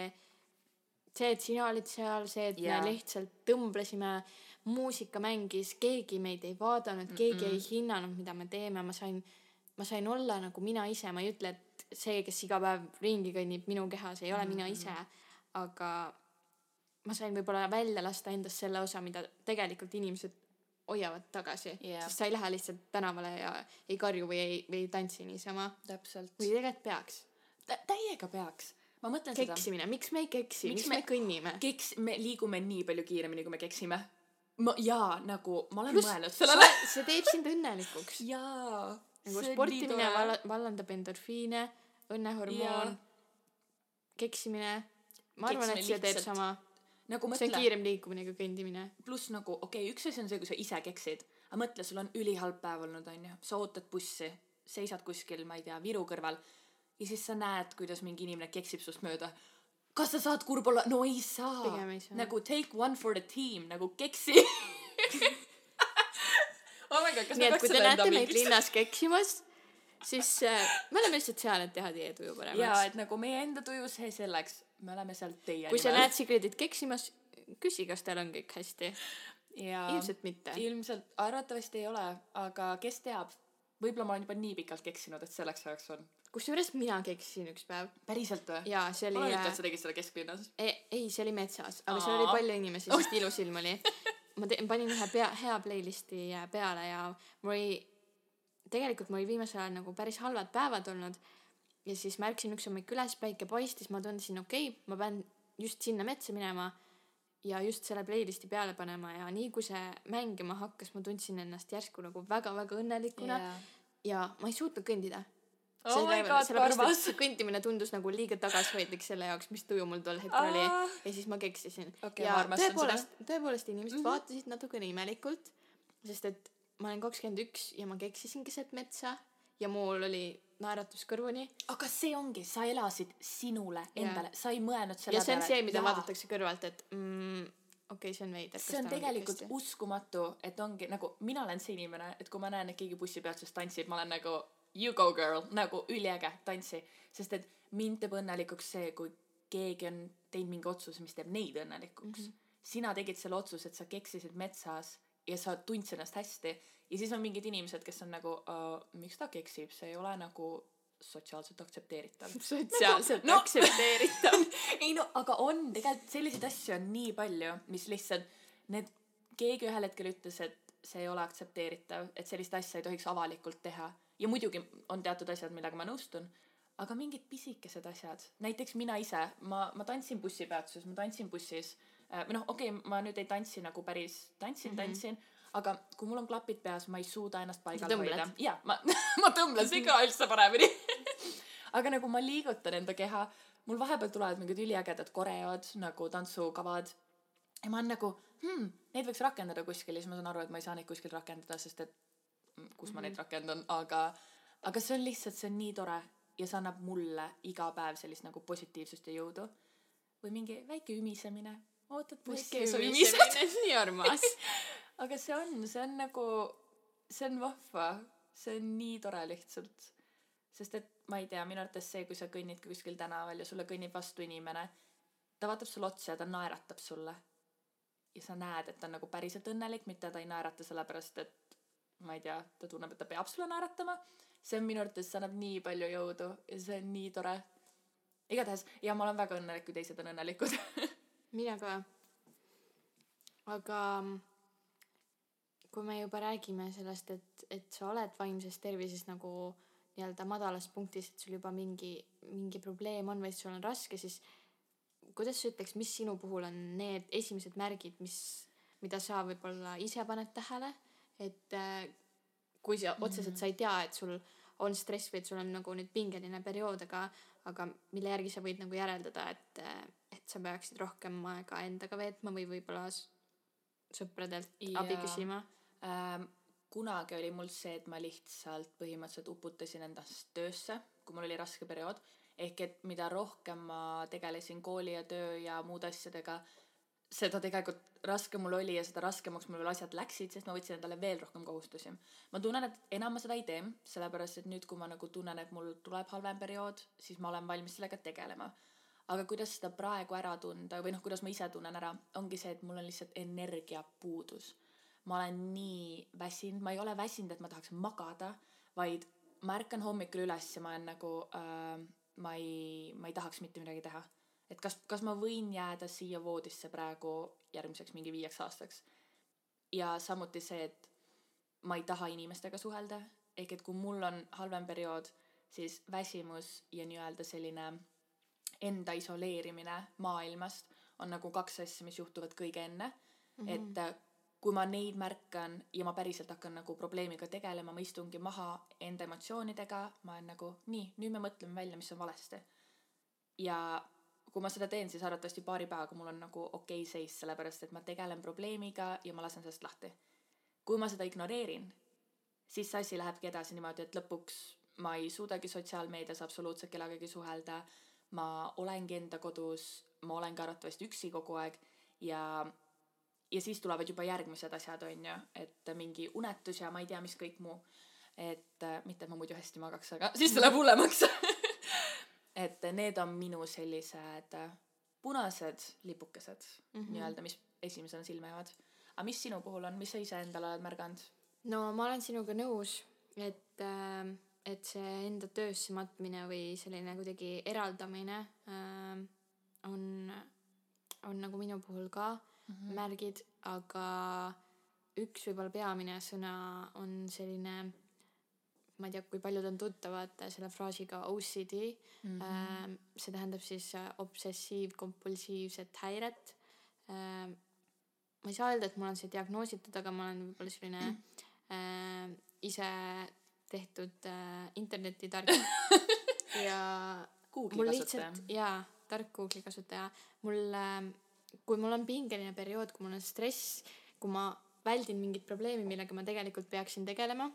see, et sina olid seal, see, et Jaa. me lihtsalt tõmblesime, muusika mängis, keegi meid ei vaadanud, keegi ei hinnanud, mida me teeme, ma sain, ma sain olla nagu mina ise, ma ei ütle, et see, kes iga päev ringi kõnnib minu kehas, ei ole mina ise, aga ma sain võib-olla välja lasta endast selle osa, mida tegelikult inimesed hoiavad tagasi Jah. sest sa ei lähe lihtsalt tänavale ja ei karju või ei, või ei tantsi niisama. täpselt. või tegelikult peaks. täiega peaks. ma mõtlen seda. keksimine, miks me ei keksi, Miks miks me- me kõnnime? keks, me liigume nii palju kiiremini, kui me keksime. ma, jaa, nagu ma olen pluss mõelnud sellele. see teeb sind õnnelikuks. jaa. nagu sportimine vala-, vallandab endorfiine, õnnehormoon, keksimine. ma arvan, et see teeb lihtsalt- sama. nagu see on mõtle, kiirem liikumine kui kõndimine. pluss nagu okei okay,, üks asi on see, kui sa ise keksid, aga mõtle, sul on ülihalb päev olnud, onju, sa ootad bussi, seisad kuskil, ma ei tea, Viru kõrval ja siis sa näed, kuidas mingi inimene keksib sinust mööda. Kas sa saad kurb olla? no ei saa nagu take one for the team nagu keksi oh my god, kas nii me et kui te näete meid linnas keksimas, siis äh, me oleme lihtsalt seal, et teha teie tuju jaa, paremaks. et nagu meie enda tuju, see selleks, me oleme seal teie kui sa näed Sigridit keksimas, küsi, kas tal on kõik hästi. ja ilmselt mitte. ilmselt arvatavasti ei ole, aga kes teab, võib-olla ma olen juba nii pikalt keksinud, et selleks ajaks on. Kusjuures mina keksisin üks päev päriselt või? ja see oli ma olen äh, ütelnud, sa tegid seda kesklinnas. ei, see oli metsas, aga seal oli Aa. palju inimesi, sest ilus ilm oli. ma te-, panin ühe pea, hea playlisti äh, peale ja mul oli, tegelikult mul oli viimasel ajal nagu päris halvad päevad olnud. ja siis ma ärkasin üks hommik üles, päike paistis, ma tundsin, okei okay,, ma pean just sinna metsa minema ja just selle playlisti peale panema ja nii kui see mängima hakkas, ma tundsin ennast järsku nagu väga-väga õnnelikuna yeah. ja ma ei suutnud kõndida. Oh my god, see kõndimine tundus nagu liiga tagasihoidlik selle jaoks, mis tuju mul tol hetkel oli Aa. ja siis ma keksisin Okei, ja tõepoolest, tõepoolest inimesed mm. -hmm. vaatasid natukene imelikult, sest et ma olen kakskümmend üks ja ma keksisin keset metsa ja mul oli naeratus kõrvuni aga see ongi, sa elasid sinule endale, sa ei mõelnud selle ja see on see, mida Jaa. vaadatakse kõrvalt, et mm, okei okay,, see on veider. see on tegelikult uskumatu, et ongi nagu mina olen see inimene, et kui ma näen, et keegi bussipeatuses tantsib, ma olen nagu you go girl, nagu üliäge, tantsi. sest et mind teeb õnnelikuks see, kui keegi on teinud mingi otsuse, mis teeb neid õnnelikuks mm. -hmm. sina tegid selle otsuse, et sa keksisid metsas ja sa tundsid ennast hästi ja siis on mingid inimesed, kes on nagu uh,, miks ta keksib, see ei ole nagu sotsiaalselt aktsepteeritav. sotsiaalselt No- no, aktsepteeritav. ei no aga on tegelikult selliseid asju on nii palju mis lihtsalt need keegi ühel hetkel ütles et see ei ole aktsepteeritav et sellist asja ei tohiks avalikult teha ja muidugi on teatud asjad millega ma nõustun aga mingid pisikesed asjad. Näiteks mina ise ma ma tantsin bussipeatuses ma tantsin bussis Äh, või noh okei okay, ma nüüd ei tantsi nagu päris tantsin Mhm. tantsin aga kui mul on klapid peas ma ei suuda ennast paigal hoida. Ja ma ma tõmblesin ka üldse paremini. Aga nagu ma liigutan enda keha mul vahepeal tulevad mingid üliägedad koreod nagu tantsukavad ja ma olen nagu hmm, neid võiks rakendada kuskil. Ja siis ma saan aru et ma ei saa neid kuskil rakendada sest et mm, kus ma neid rakendan aga aga see on lihtsalt see on nii tore ja see annab mulle iga päev sellist nagu positiivsust ja jõudu. Või mingi väike ümisemine. Ootad bussi ja sa ümised nii armas. aga see on see on nagu see on vahva. See on nii tore lihtsalt. Sest et ma ei tea minu arvates see kui sa kõnnid kuskil tänaval ja sulle kõnnib vastu inimene ta vaatab sulle otsa ja ta naeratab sulle. Ja sa näed et ta on nagu päriselt õnnelik mitte ta ei naerata sellepärast et ma ei tea, ta tunneb, et ta peab sulle naeratama. see on minu arvates, see annab nii palju jõudu ja see on nii tore. igatahes, ja ma olen väga õnnelik, kui teised on õnnelikud mina ka. aga kui me juba räägime sellest, et, et sa oled vaimses tervises nagu nii-öelda madalas punktis, et sul juba mingi, mingi probleem on või sul on raske, siis kuidas sa ütleks, mis sinu puhul on need esimesed märgid, mis, mida sa võib-olla ise paned tähele, et äh, kui sa otseselt sa ei tea, et sul on stress või et sul on nagu nüüd pingeline periood, aga, aga mille järgi sa võid nagu järeldada, et, et sa peaksid rohkem aega endaga veetma või võib-olla sõpradelt ja. abi küsima ähm,? kunagi oli mul see, et ma lihtsalt põhimõtteliselt uputasin endast töösse, kui mul oli raske periood ehk et mida rohkem ma tegelesin kooli ja töö ja muude asjadega, seda tegelikult raskem mul oli ja seda raskemaks mul veel asjad läksid, sest ma võtsin endale veel rohkem kohustusi. ma tunnen, et enam ma seda ei tee, sellepärast et nüüd, kui ma nagu tunnen, et mul tuleb halvem periood, siis ma olen valmis sellega tegelema. aga kuidas seda praegu ära tunda või noh, kuidas ma ise tunnen ära, ongi see, et mul on lihtsalt energiapuudus. ma olen nii väsinud, ma ei ole väsinud, et ma tahaks magada, vaid ma ärkan hommikul üles ja ma olen nagu äh, ma ei, ma ei tahaks mitte midagi teha. Et kas, kas ma võin jääda siia voodisse praegu järgmiseks mingi viieks aastaks. ja samuti see, et ma ei taha inimestega suhelda, ehk et kui mul on halvem periood, siis väsimus ja nii-öelda selline enda isoleerimine maailmast on nagu kaks asja, mis juhtuvad kõige enne mm. -hmm. et kui ma neid märkan ja ma päriselt hakkan nagu probleemiga tegelema, ma istungi maha enda emotsioonidega, ma olen nagu nii, nüüd me mõtleme välja, mis on valesti. ja kui ma seda teen, siis arvatavasti paari päevaga mul on nagu okei okay seis, sellepärast et ma tegelen probleemiga ja ma lasen sellest lahti. kui ma seda ignoreerin, siis see asi lähebki edasi niimoodi, et lõpuks ma ei suudagi sotsiaalmeedias absoluutselt kellegagi suhelda, ma olengi enda kodus, ma olengi arvatavasti üksi kogu aeg ja ja siis tulevad juba järgmised asjad, on ju, et mingi unetus ja ma ei tea, mis kõik muu. et mitte, et ma muidu hästi magaks, aga siis läheb hullemaks et need on minu sellised äh, punased lipukesed mm -hmm. nii-öelda, mis esimesena silma jäävad. aga mis sinu puhul on, mis sa ise endale oled märganud? no ma olen sinuga nõus, et äh, et see enda töösse matmine või selline kuidagi eraldamine äh, on, on nagu minu puhul ka mm -hmm. märgid, aga üks võib-olla peamine sõna on selline, ma ei tea, kui paljud on tuttavad selle fraasiga OCD mm. -hmm. see tähendab siis äh, obsessiiv-kompulsiivset häiret. Ähm, ma ei saa öelda, et mul on see diagnoositud, aga ma olen võib-olla selline mm ise tehtud äh, internetitark ja Google'i kasutaja. jaa, tark Google'i kasutaja. mul äh, kui mul on pingeline periood, kui mul on stress, kui ma väldin mingit probleemi, millega ma tegelikult peaksin tegelema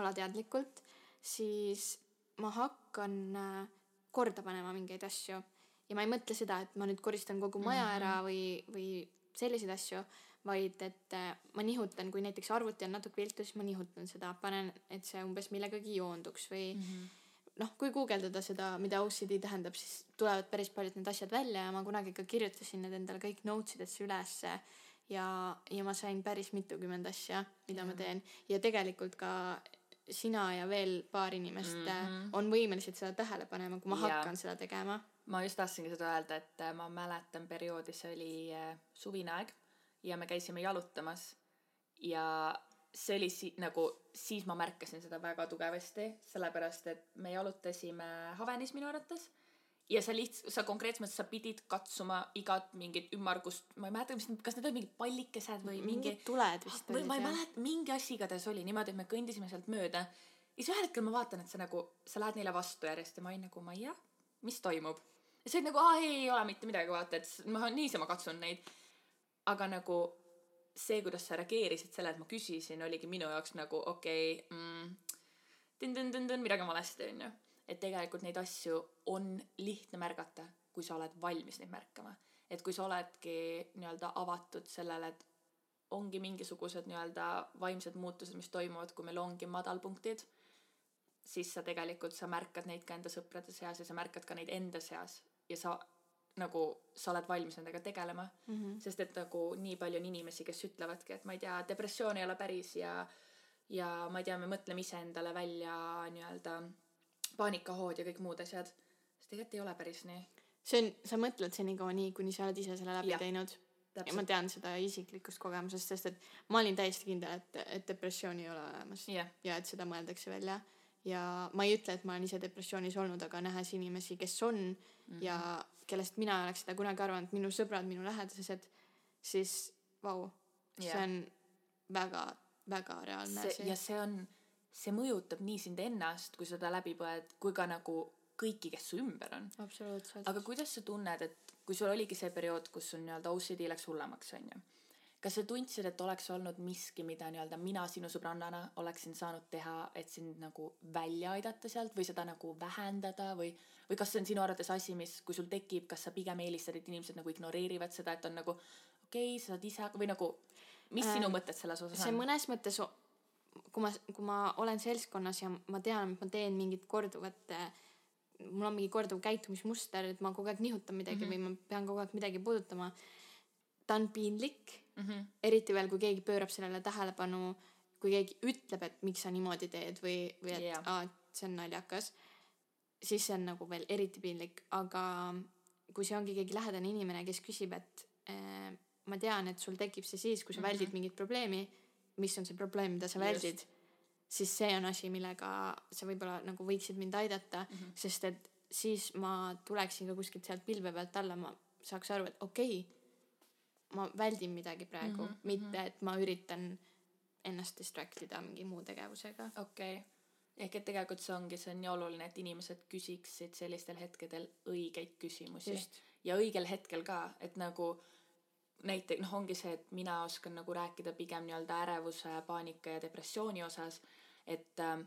alateadlikult, siis ma hakkan äh, korda panema mingeid asju. ja ma ei mõtle seda, et ma nüüd koristan kogu maja -hmm. ära või, või selliseid asju, vaid et äh, ma nihutan, kui näiteks arvuti on natuke viltu, siis ma nihutan seda, panen, et see umbes millegagi joonduks või mm -hmm noh, kui guugeldada seda, mida OCD tähendab, siis tulevad päris paljud need asjad välja ja ma kunagi ka kirjutasin need endale kõik notes idesse ülesse ja, ja ma sain päris mitukümmend asja, mida ja. ma teen ja tegelikult ka sina ja veel paar inimest mm -hmm. on võimelised seda tähele panema, kui ma ja. hakkan seda tegema. ma just tahtsingi seda öelda, et äh, ma mäletan perioodi, see oli äh, suvine aeg ja me käisime jalutamas ja see oli si-, nagu, siis ma märkasin seda väga tugevasti, sellepärast et me jalutasime Havenis minu arvates ja sa lihtsalt, sa konkreetselt, sa pidid katsuma igat mingit ümmargust, ma ei mäleta, mis, kas need olid mingid pallikesed või mingi. tuled vist olid. ma ei mäleta, mingi asi igatahes oli niimoodi, et me kõndisime sealt mööda. ja siis ühel hetkel ma vaatan, et sa nagu, sa lähed neile vastu järjest ja ma olin nagu, ma ei tea, mis toimub. ja sa olid nagu, aa ei, ei ole mitte midagi, vaata, et ma niisama katsun neid. aga nagu see, kuidas sa reageerisid sellele, et ma küsisin, oligi minu jaoks nagu okei okay, mm,, tõn-tõn-tõn-tõn, midagi on valesti, onju. Et tegelikult neid asju on lihtne märgata, kui sa oled valmis neid märkama. et kui sa oledki nii-öelda avatud sellele, et ongi mingisugused nii-öelda vaimsed muutused, mis toimuvad, kui meil ongi madalpunktid, siis sa tegelikult, sa märkad neid ka enda sõprade seas ja sa märkad ka neid enda seas ja sa nagu sa oled valmis nendega tegelema mm. -hmm. sest et nagu nii palju on inimesi, kes ütlevadki, et ma ei tea, depressioon ei ole päris ja ja ma ei tea, me mõtleme iseendale välja nii-öelda paanikahood ja kõik muud asjad, siis tegelikult ei ole päris nii. see on, sa mõtled senikaua nii, kuni sa oled ise selle läbi Jah, teinud. ja ma tean seda isiklikust kogemusest, sest et ma olin täiesti kindel, et, et depressiooni ei ole olemas jah, ja et seda mõeldakse välja. ja ma ei ütle, et ma olen ise depressioonis olnud, aga nähes inimesi, kes on mm. -hmm. ja kellest mina ei oleks seda kunagi arvanud, minu sõbrad, minu lähedased, siis vau, see Jah. on väga, väga reaalne see asi ja. see on, see mõjutab nii sind ennast, kui seda läbi põed, kui ka nagu kõiki, kes su ümber on. absoluutselt. aga kuidas sa tunned, et kui sul oligi see periood, kus sul nii-öelda OCD läks hullemaks, onju. kas sa tundsid, et oleks olnud miski, mida nii-öelda mina sinu sõbrannana oleksin saanud teha, et sind nagu välja aidata sealt või seda nagu vähendada või, või kas see on sinu arvates asi, mis, kui sul tekib, kas sa pigem eelistad, et inimesed nagu ignoreerivad seda, et on nagu okei okay,, sa saad ise või nagu, mis sinu mõtted selles osas see on? mõnes mõttes, kui ma, kui ma olen seltskonnas ja ma tean, et ma teen mingit korduvat, mul on mingi korduv käitumismuster, et ma kogu aeg nihutan midagi mm Mhm. -hmm. või ma pean kogu aeg midagi puudutama. ta on piinlik, mm. -hmm. eriti veel, kui keegi pöörab sellele tähelepanu, kui keegi ütleb, et miks sa niimoodi teed või, või et Jah. aa, et see on naljakas, siis see on nagu veel eriti piinlik, aga kui see ongi keegi lähedane inimene, kes küsib, et äh, ma tean, et sul tekib see siis, kui sa Mhm. väldid mingit probleemi, mis on see probleem, mida sa väldid, siis see on asi, millega sa võib-olla nagu võiksid mind aidata Mhm. sest et siis ma tuleksin ka kuskilt sealt pilve pealt alla, ma saaks aru, et okei okay,, ma väldin midagi praegu mm, -hmm, mitte et ma üritan ennast distract ida mingi muu tegevusega. okei okay., ehk et tegelikult see ongi, see on nii oluline, et inimesed küsiksid sellistel hetkedel õigeid küsimusi just, ja õigel hetkel ka, et nagu näite-, noh, ongi see, et mina oskan nagu rääkida pigem nii-öelda ärevuse, paanika ja depressiooni osas, et ähm,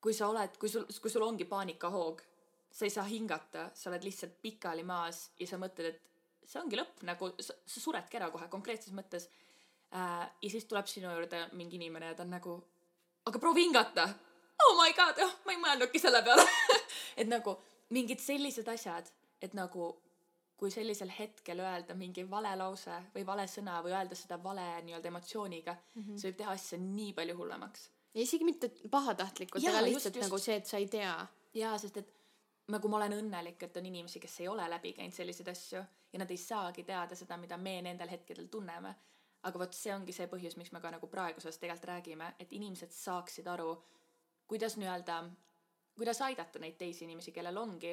kui sa oled, kui sul, kui sul ongi paanikahoog, sa ei saa hingata, sa oled lihtsalt pikali maas ja sa mõtled, et see ongi lõpp, nagu sa, sa suredki ära kohe konkreetses mõttes äh,. ja siis tuleb sinu juurde mingi inimene ja ta on nagu, aga proovi hingata. oh my god, oh, ma ei mõelnudki selle peale et nagu mingid sellised asjad, et nagu kui sellisel hetkel öelda mingi vale lause või vale sõna või öelda seda vale nii-öelda emotsiooniga mm, -hmm. see võib teha asja nii palju hullemaks. ja isegi mitte pahatahtlikult, aga just, lihtsalt just. nagu see, et sa ei tea. jaa, sest et nagu ma olen õnnelik, et on inimesi, kes ei ole läbi käinud selliseid asju ja nad ei saagi teada seda, mida me nendel hetkedel tunneme. aga vot see ongi see põhjus, miks me ka nagu praeguses tegelikult räägime, et inimesed saaksid aru, kuidas nii-öelda, kuidas aidata neid teisi inimesi, kellel ongi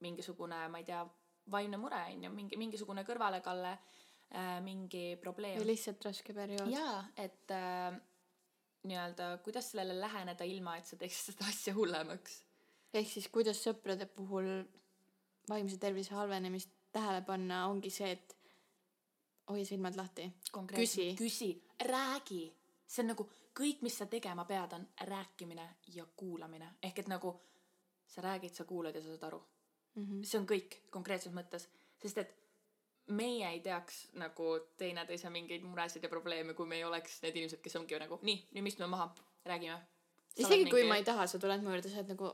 mingisugune, ma ei tea, vaimne mure on ju, mingi, mingisugune kõrvalekalle äh,, mingi probleem või. lihtsalt raske periood. jaa, et äh, nii-öelda, kuidas sellele läheneda, ilma et sa teeksid seda asja hullemaks ehk siis kuidas sõprade puhul vaimse tervise halvenemist tähele panna, ongi see, et hoia silmad lahti. Küsi. küsi, räägi. see on nagu kõik, mis sa tegema pead, on rääkimine ja kuulamine. ehk et nagu sa räägid, sa kuulad ja sa saad aru. Mm -hmm. see on kõik konkreetses mõttes, sest et meie ei teaks nagu teineteise mingeid muresid ja probleeme, kui me ei oleks need inimesed, kes ongi nagu nii, nüüd me istume maha, räägime. isegi kui ma ei taha, sa tuled mu juurde, sa oled nagu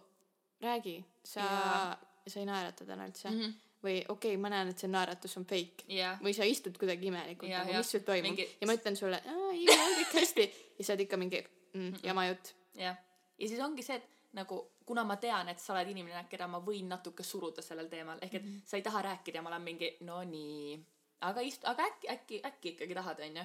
räägi, sa Jaa., sa ei naerata täna üldse mm. mm. -hmm. või okei okay,, ma näen, et see naeratus on fake. jah, või sa istud kuidagi imelikult Jaa, nagu, jah. mis sul toimub Mingi- mingi.... ja ma ütlen sulle, ei, mul on kõik hästi. ja sa oled ikka mingi mm, jama jutt. jah. ja siis ongi see, et nagu kuna ma tean, et sa oled inimene, keda ma võin natuke suruda sellel teemal, ehk et mm -hmm. sa ei taha rääkida ja ma olen mingi no nii, aga ist-, aga äkki, äkki, äkki ikkagi tahad, onju.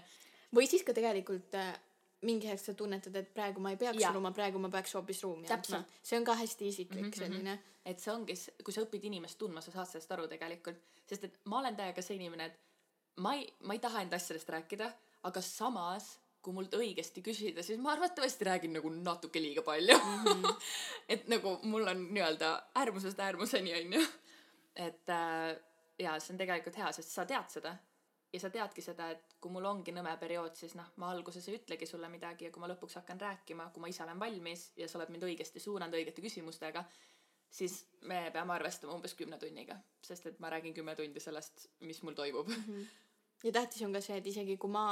või siis ka tegelikult äh, mingi hetk sa tunnetad, et praegu ma ei peaks suruma, praegu ma peaks hoopis ruumi andma. see on ka hästi isiklik mm -hmm. selline. et see ongi, kui sa õpid inimest tundma, sa saad sellest aru tegelikult, sest et ma olen täiega see inimene, et ma ei, ma ei taha enda asjadest rääkida, aga samas kui mult õigesti küsida, siis ma arvatavasti räägin nagu natuke liiga palju mm. -hmm. et nagu mul on nii-öelda äärmusest äärmuseni onju. et äh, ja see on tegelikult hea, sest sa tead seda ja sa teadki seda, et kui mul ongi nõme periood, siis noh, ma alguses ei ütlegi sulle midagi ja kui ma lõpuks hakkan rääkima, kui ma ise olen valmis ja sa oled mind õigesti suunanud õigete küsimustega, siis me peame arvestama umbes kümne tunniga, sest et ma räägin kümme tundi sellest, mis mul toimub. ja tähtis on ka see, et isegi kui ma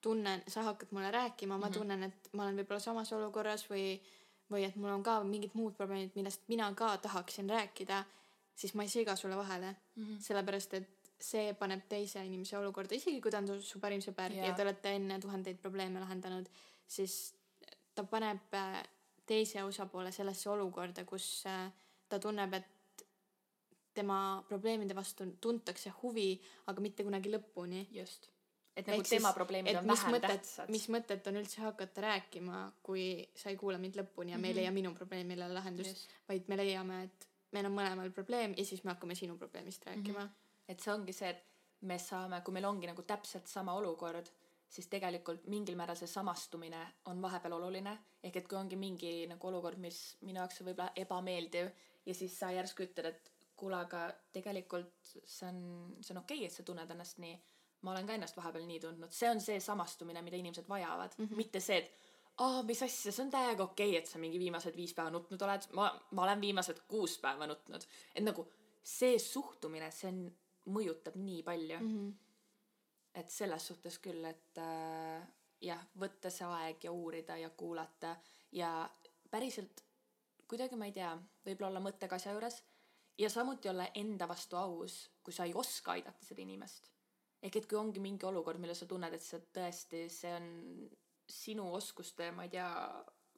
tunnen, sa hakkad mulle rääkima, ma Mhm. tunnen, et ma olen võib-olla samas olukorras või, või et mul on ka mingid muud probleemid, millest mina ka tahaksin rääkida, siis ma ei sega sulle vahele mm. -hmm. sellepärast et see paneb teise inimese olukorda, isegi kui ta on su, parim sõber Jaa. ja te olete enne tuhandeid probleeme lahendanud, siis ta paneb äh, teise osapoole sellesse olukorda, kus äh, ta tunneb, et tema probleemide vastu tuntakse huvi, aga mitte kunagi lõpuni. just. Et nagu Ehk tema probleemid on vähem mõtet, tähtsad. mis mõtet on üldse hakata rääkima, kui sa ei kuula mind lõpuni ja mm -hmm. me ei mhm. leia minu probleemile lahendust, vaid me leiame, et meil on mõlemal probleem ja siis me hakkame sinu probleemist rääkima mm. -hmm. et see ongi see, et me saame, kui meil ongi nagu täpselt sama olukord, siis tegelikult mingil määral see samastumine on vahepeal oluline. ehk et kui ongi mingi nagu olukord, mis minu jaoks on võib-olla ebameeldiv ja siis sa järsku ütled, et kuule, aga tegelikult see on, see on okei okay,, et sa tunned ennast nii. Ma olen ka ennast vahepeal nii tundnud, see on see samastumine, mida inimesed vajavad mm, -hmm. mitte see, et aa, mis asja, see on täiega okei okay,, et sa mingi viimased viis päeva nutnud oled, ma, ma olen viimased kuus päeva nutnud. et nagu see suhtumine, see on, mõjutab nii palju mm. -hmm. et selles suhtes küll, et äh, jah, võtta see aeg ja uurida ja kuulata ja päriselt kuidagi ma ei tea, võib-olla olla mõttega asja juures ja samuti olla enda vastu aus, kui sa ei oska aidata seda inimest. Ehk et kui ongi mingi olukord, mille sa tunned, et see tõesti, see on sinu oskuste, ma ei tea,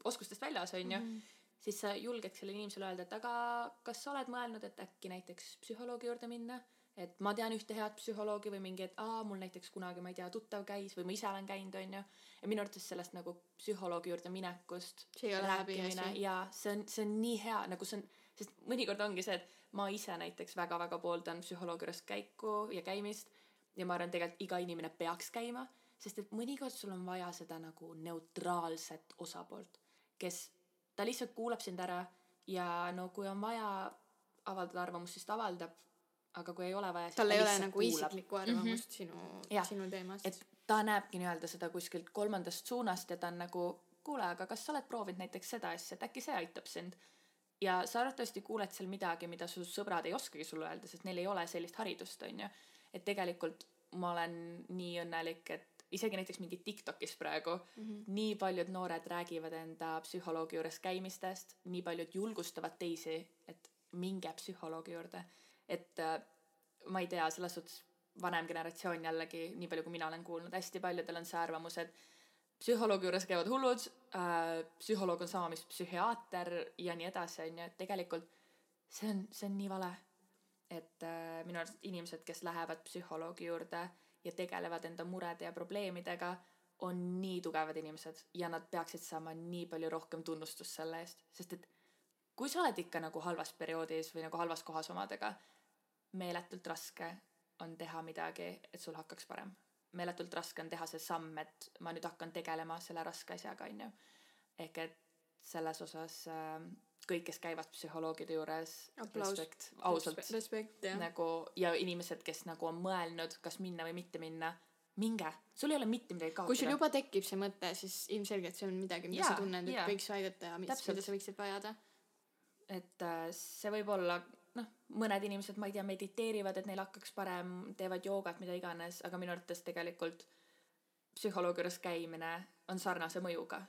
oskustest väljas, on ju mm, -hmm. siis sa julged sellele inimesele öelda, et aga kas sa oled mõelnud, et äkki näiteks psühholoogi juurde minna? et ma tean ühte head psühholoogi või mingi, et aa, mul näiteks kunagi, ma ei tea, tuttav käis või ma ise olen käinud, on ju. ja minu arvates sellest nagu psühholoogi juurde minekust. häbiasi. ja see on, see on nii hea, nagu see on, sest mõnikord ongi see, et ma ise näiteks väga-väga pooldan psühholoogi juures käiku ja käimist ja ma arvan, tegelikult iga inimene peaks käima sest et mõnikord sul on vaja seda nagu neutraalset osapoolt, kes, ta lihtsalt kuulab sind ära ja no kui on vaja avaldada arvamust, siis ta avaldab, aga kui ei ole vaja, tal ei ole nagu kuulab. isiklikku arvamust mm -hmm. sinu, sinu teemast. et ta näebki nii-öelda seda kuskilt kolmandast suunast ja ta on nagu, kuule, aga kas sa oled proovinud näiteks seda asja, et äkki see aitab sind ja sa arvatavasti kuuled seal midagi, mida su sõbrad ei oskagi sulle öelda, sest neil ei ole sellist haridust, on ju. Et tegelikult ma olen nii õnnelik, et isegi näiteks mingi Tiktokis praegu mm -hmm. nii paljud noored räägivad enda psühholoogi juures käimistest, nii paljud julgustavad teisi, et minge psühholoogi juurde. et äh, ma ei tea, selles suhtes vanem generatsioon jällegi, nii palju kui mina olen kuulnud, hästi paljudel on see arvamus, et psühholoogi juures käivad hullud äh,, psühholoog on sama, mis psühhiaater ja nii edasi, on ju, et tegelikult see on, see on nii vale. Et äh, minu arust inimesed, kes lähevad psühholoogi juurde ja tegelevad enda murede ja probleemidega, on nii tugevad inimesed ja nad peaksid saama nii palju rohkem tunnustust selle eest, sest et kui sa oled ikka nagu halvas perioodis või nagu halvas kohas omadega, meeletult raske on teha midagi, et sul hakkaks parem. meeletult raske on teha see samm, et ma nüüd hakkan tegelema selle raske asjaga, on ju. ehk et selles osas äh, kõik, kes käivad psühholoogide juures. respekt, ausalt. respekt, jah. nagu ja inimesed, kes nagu on mõelnud, kas minna või mitte minna, minge, sul ei ole mitte midagi kaotada. kui sul juba tekib see mõte, siis ilmselgelt see on midagi, mida ja, sa tunned, et ja. võiks aidata ja mis, mida sa võiksid vajada. et äh, see võib olla noh, mõned inimesed, ma ei tea, mediteerivad, et neil hakkaks parem, teevad joogat, mida iganes, aga minu arvates tegelikult psühholoogi juures käimine on sarnase mõjuga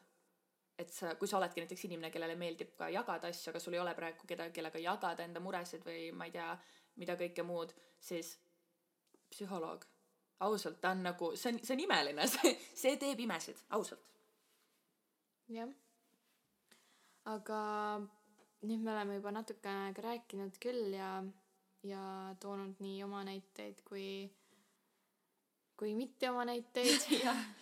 et sa, kui sa oledki näiteks inimene, kellele meeldib ka jagada asju, aga sul ei ole praegu kedagi, kellega jagada enda muresid või ma ei tea, mida kõike muud, siis psühholoog, ausalt, ta on nagu, see on, see on imeline, see, see teeb imesid, ausalt. jah. aga nüüd me oleme juba natukene aega rääkinud küll ja, ja toonud nii oma näiteid kui, kui mitte oma näiteid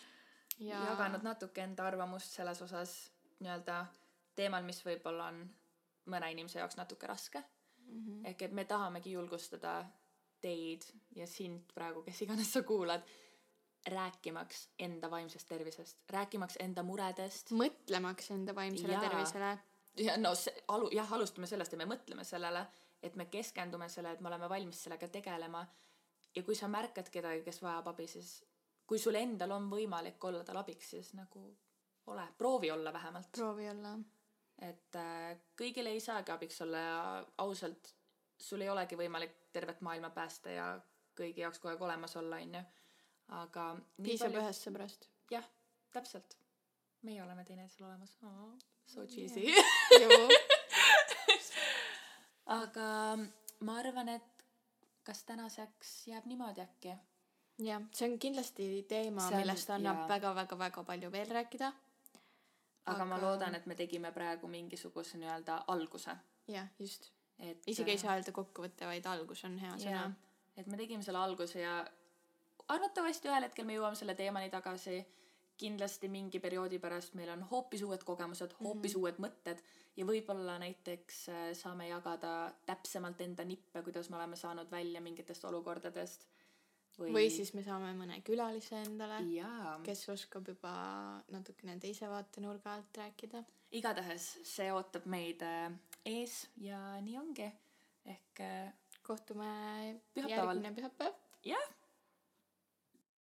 ja jaganud natuke enda arvamust selles osas nii-öelda teemal, mis võib-olla on mõne inimese jaoks natuke raske mm. -hmm. ehk et me tahamegi julgustada teid ja sind praegu, kes iganes sa kuulad, rääkimaks enda vaimsest tervisest, rääkimaks enda muredest. mõtlemaks enda vaimsele ja. tervisele. ja no see, alu-, jah, alustame sellest, et me mõtleme sellele, et me keskendume sellele, et me oleme valmis sellega tegelema. ja kui sa märkad kedagi, kes vajab abi, siis kui sul endal on võimalik olla tal abiks, siis nagu ole, proovi olla vähemalt. proovi olla. et äh, kõigile ei saagi abiks olla ja ausalt, sul ei olegi võimalik tervet maailma päästa ja kõigi jaoks kogu aeg olemas olla, onju. aga. piisab palju... ühest sõbrast. jah, täpselt. meie oleme teineteisel olemas oh,. So cheesy aga ma arvan, et kas tänaseks jääb niimoodi äkki jah, see on kindlasti teema, millest annab väga-väga-väga palju veel rääkida. aga ma loodan, et me tegime praegu mingisuguse nii-öelda alguse, jah, just. et isegi ei saa öelda kokkuvõte, vaid algus on hea sõna et me tegime selle alguse ja arvatavasti ühel hetkel me jõuame selle teemani tagasi. kindlasti mingi perioodi pärast meil on hoopis uued kogemused, hoopis mm -hmm. uued mõtted ja võib-olla näiteks äh, saame jagada täpsemalt enda nippe, kuidas me oleme saanud välja mingitest olukordadest. Või... või siis me saame mõne külalise endale, kes oskab juba natukene teise vaatenurga alt rääkida. igatahes see ootab meid äh, ees ja nii ongi. ehk äh, kohtume Pühapäeval. järgmine pühapäev. jah,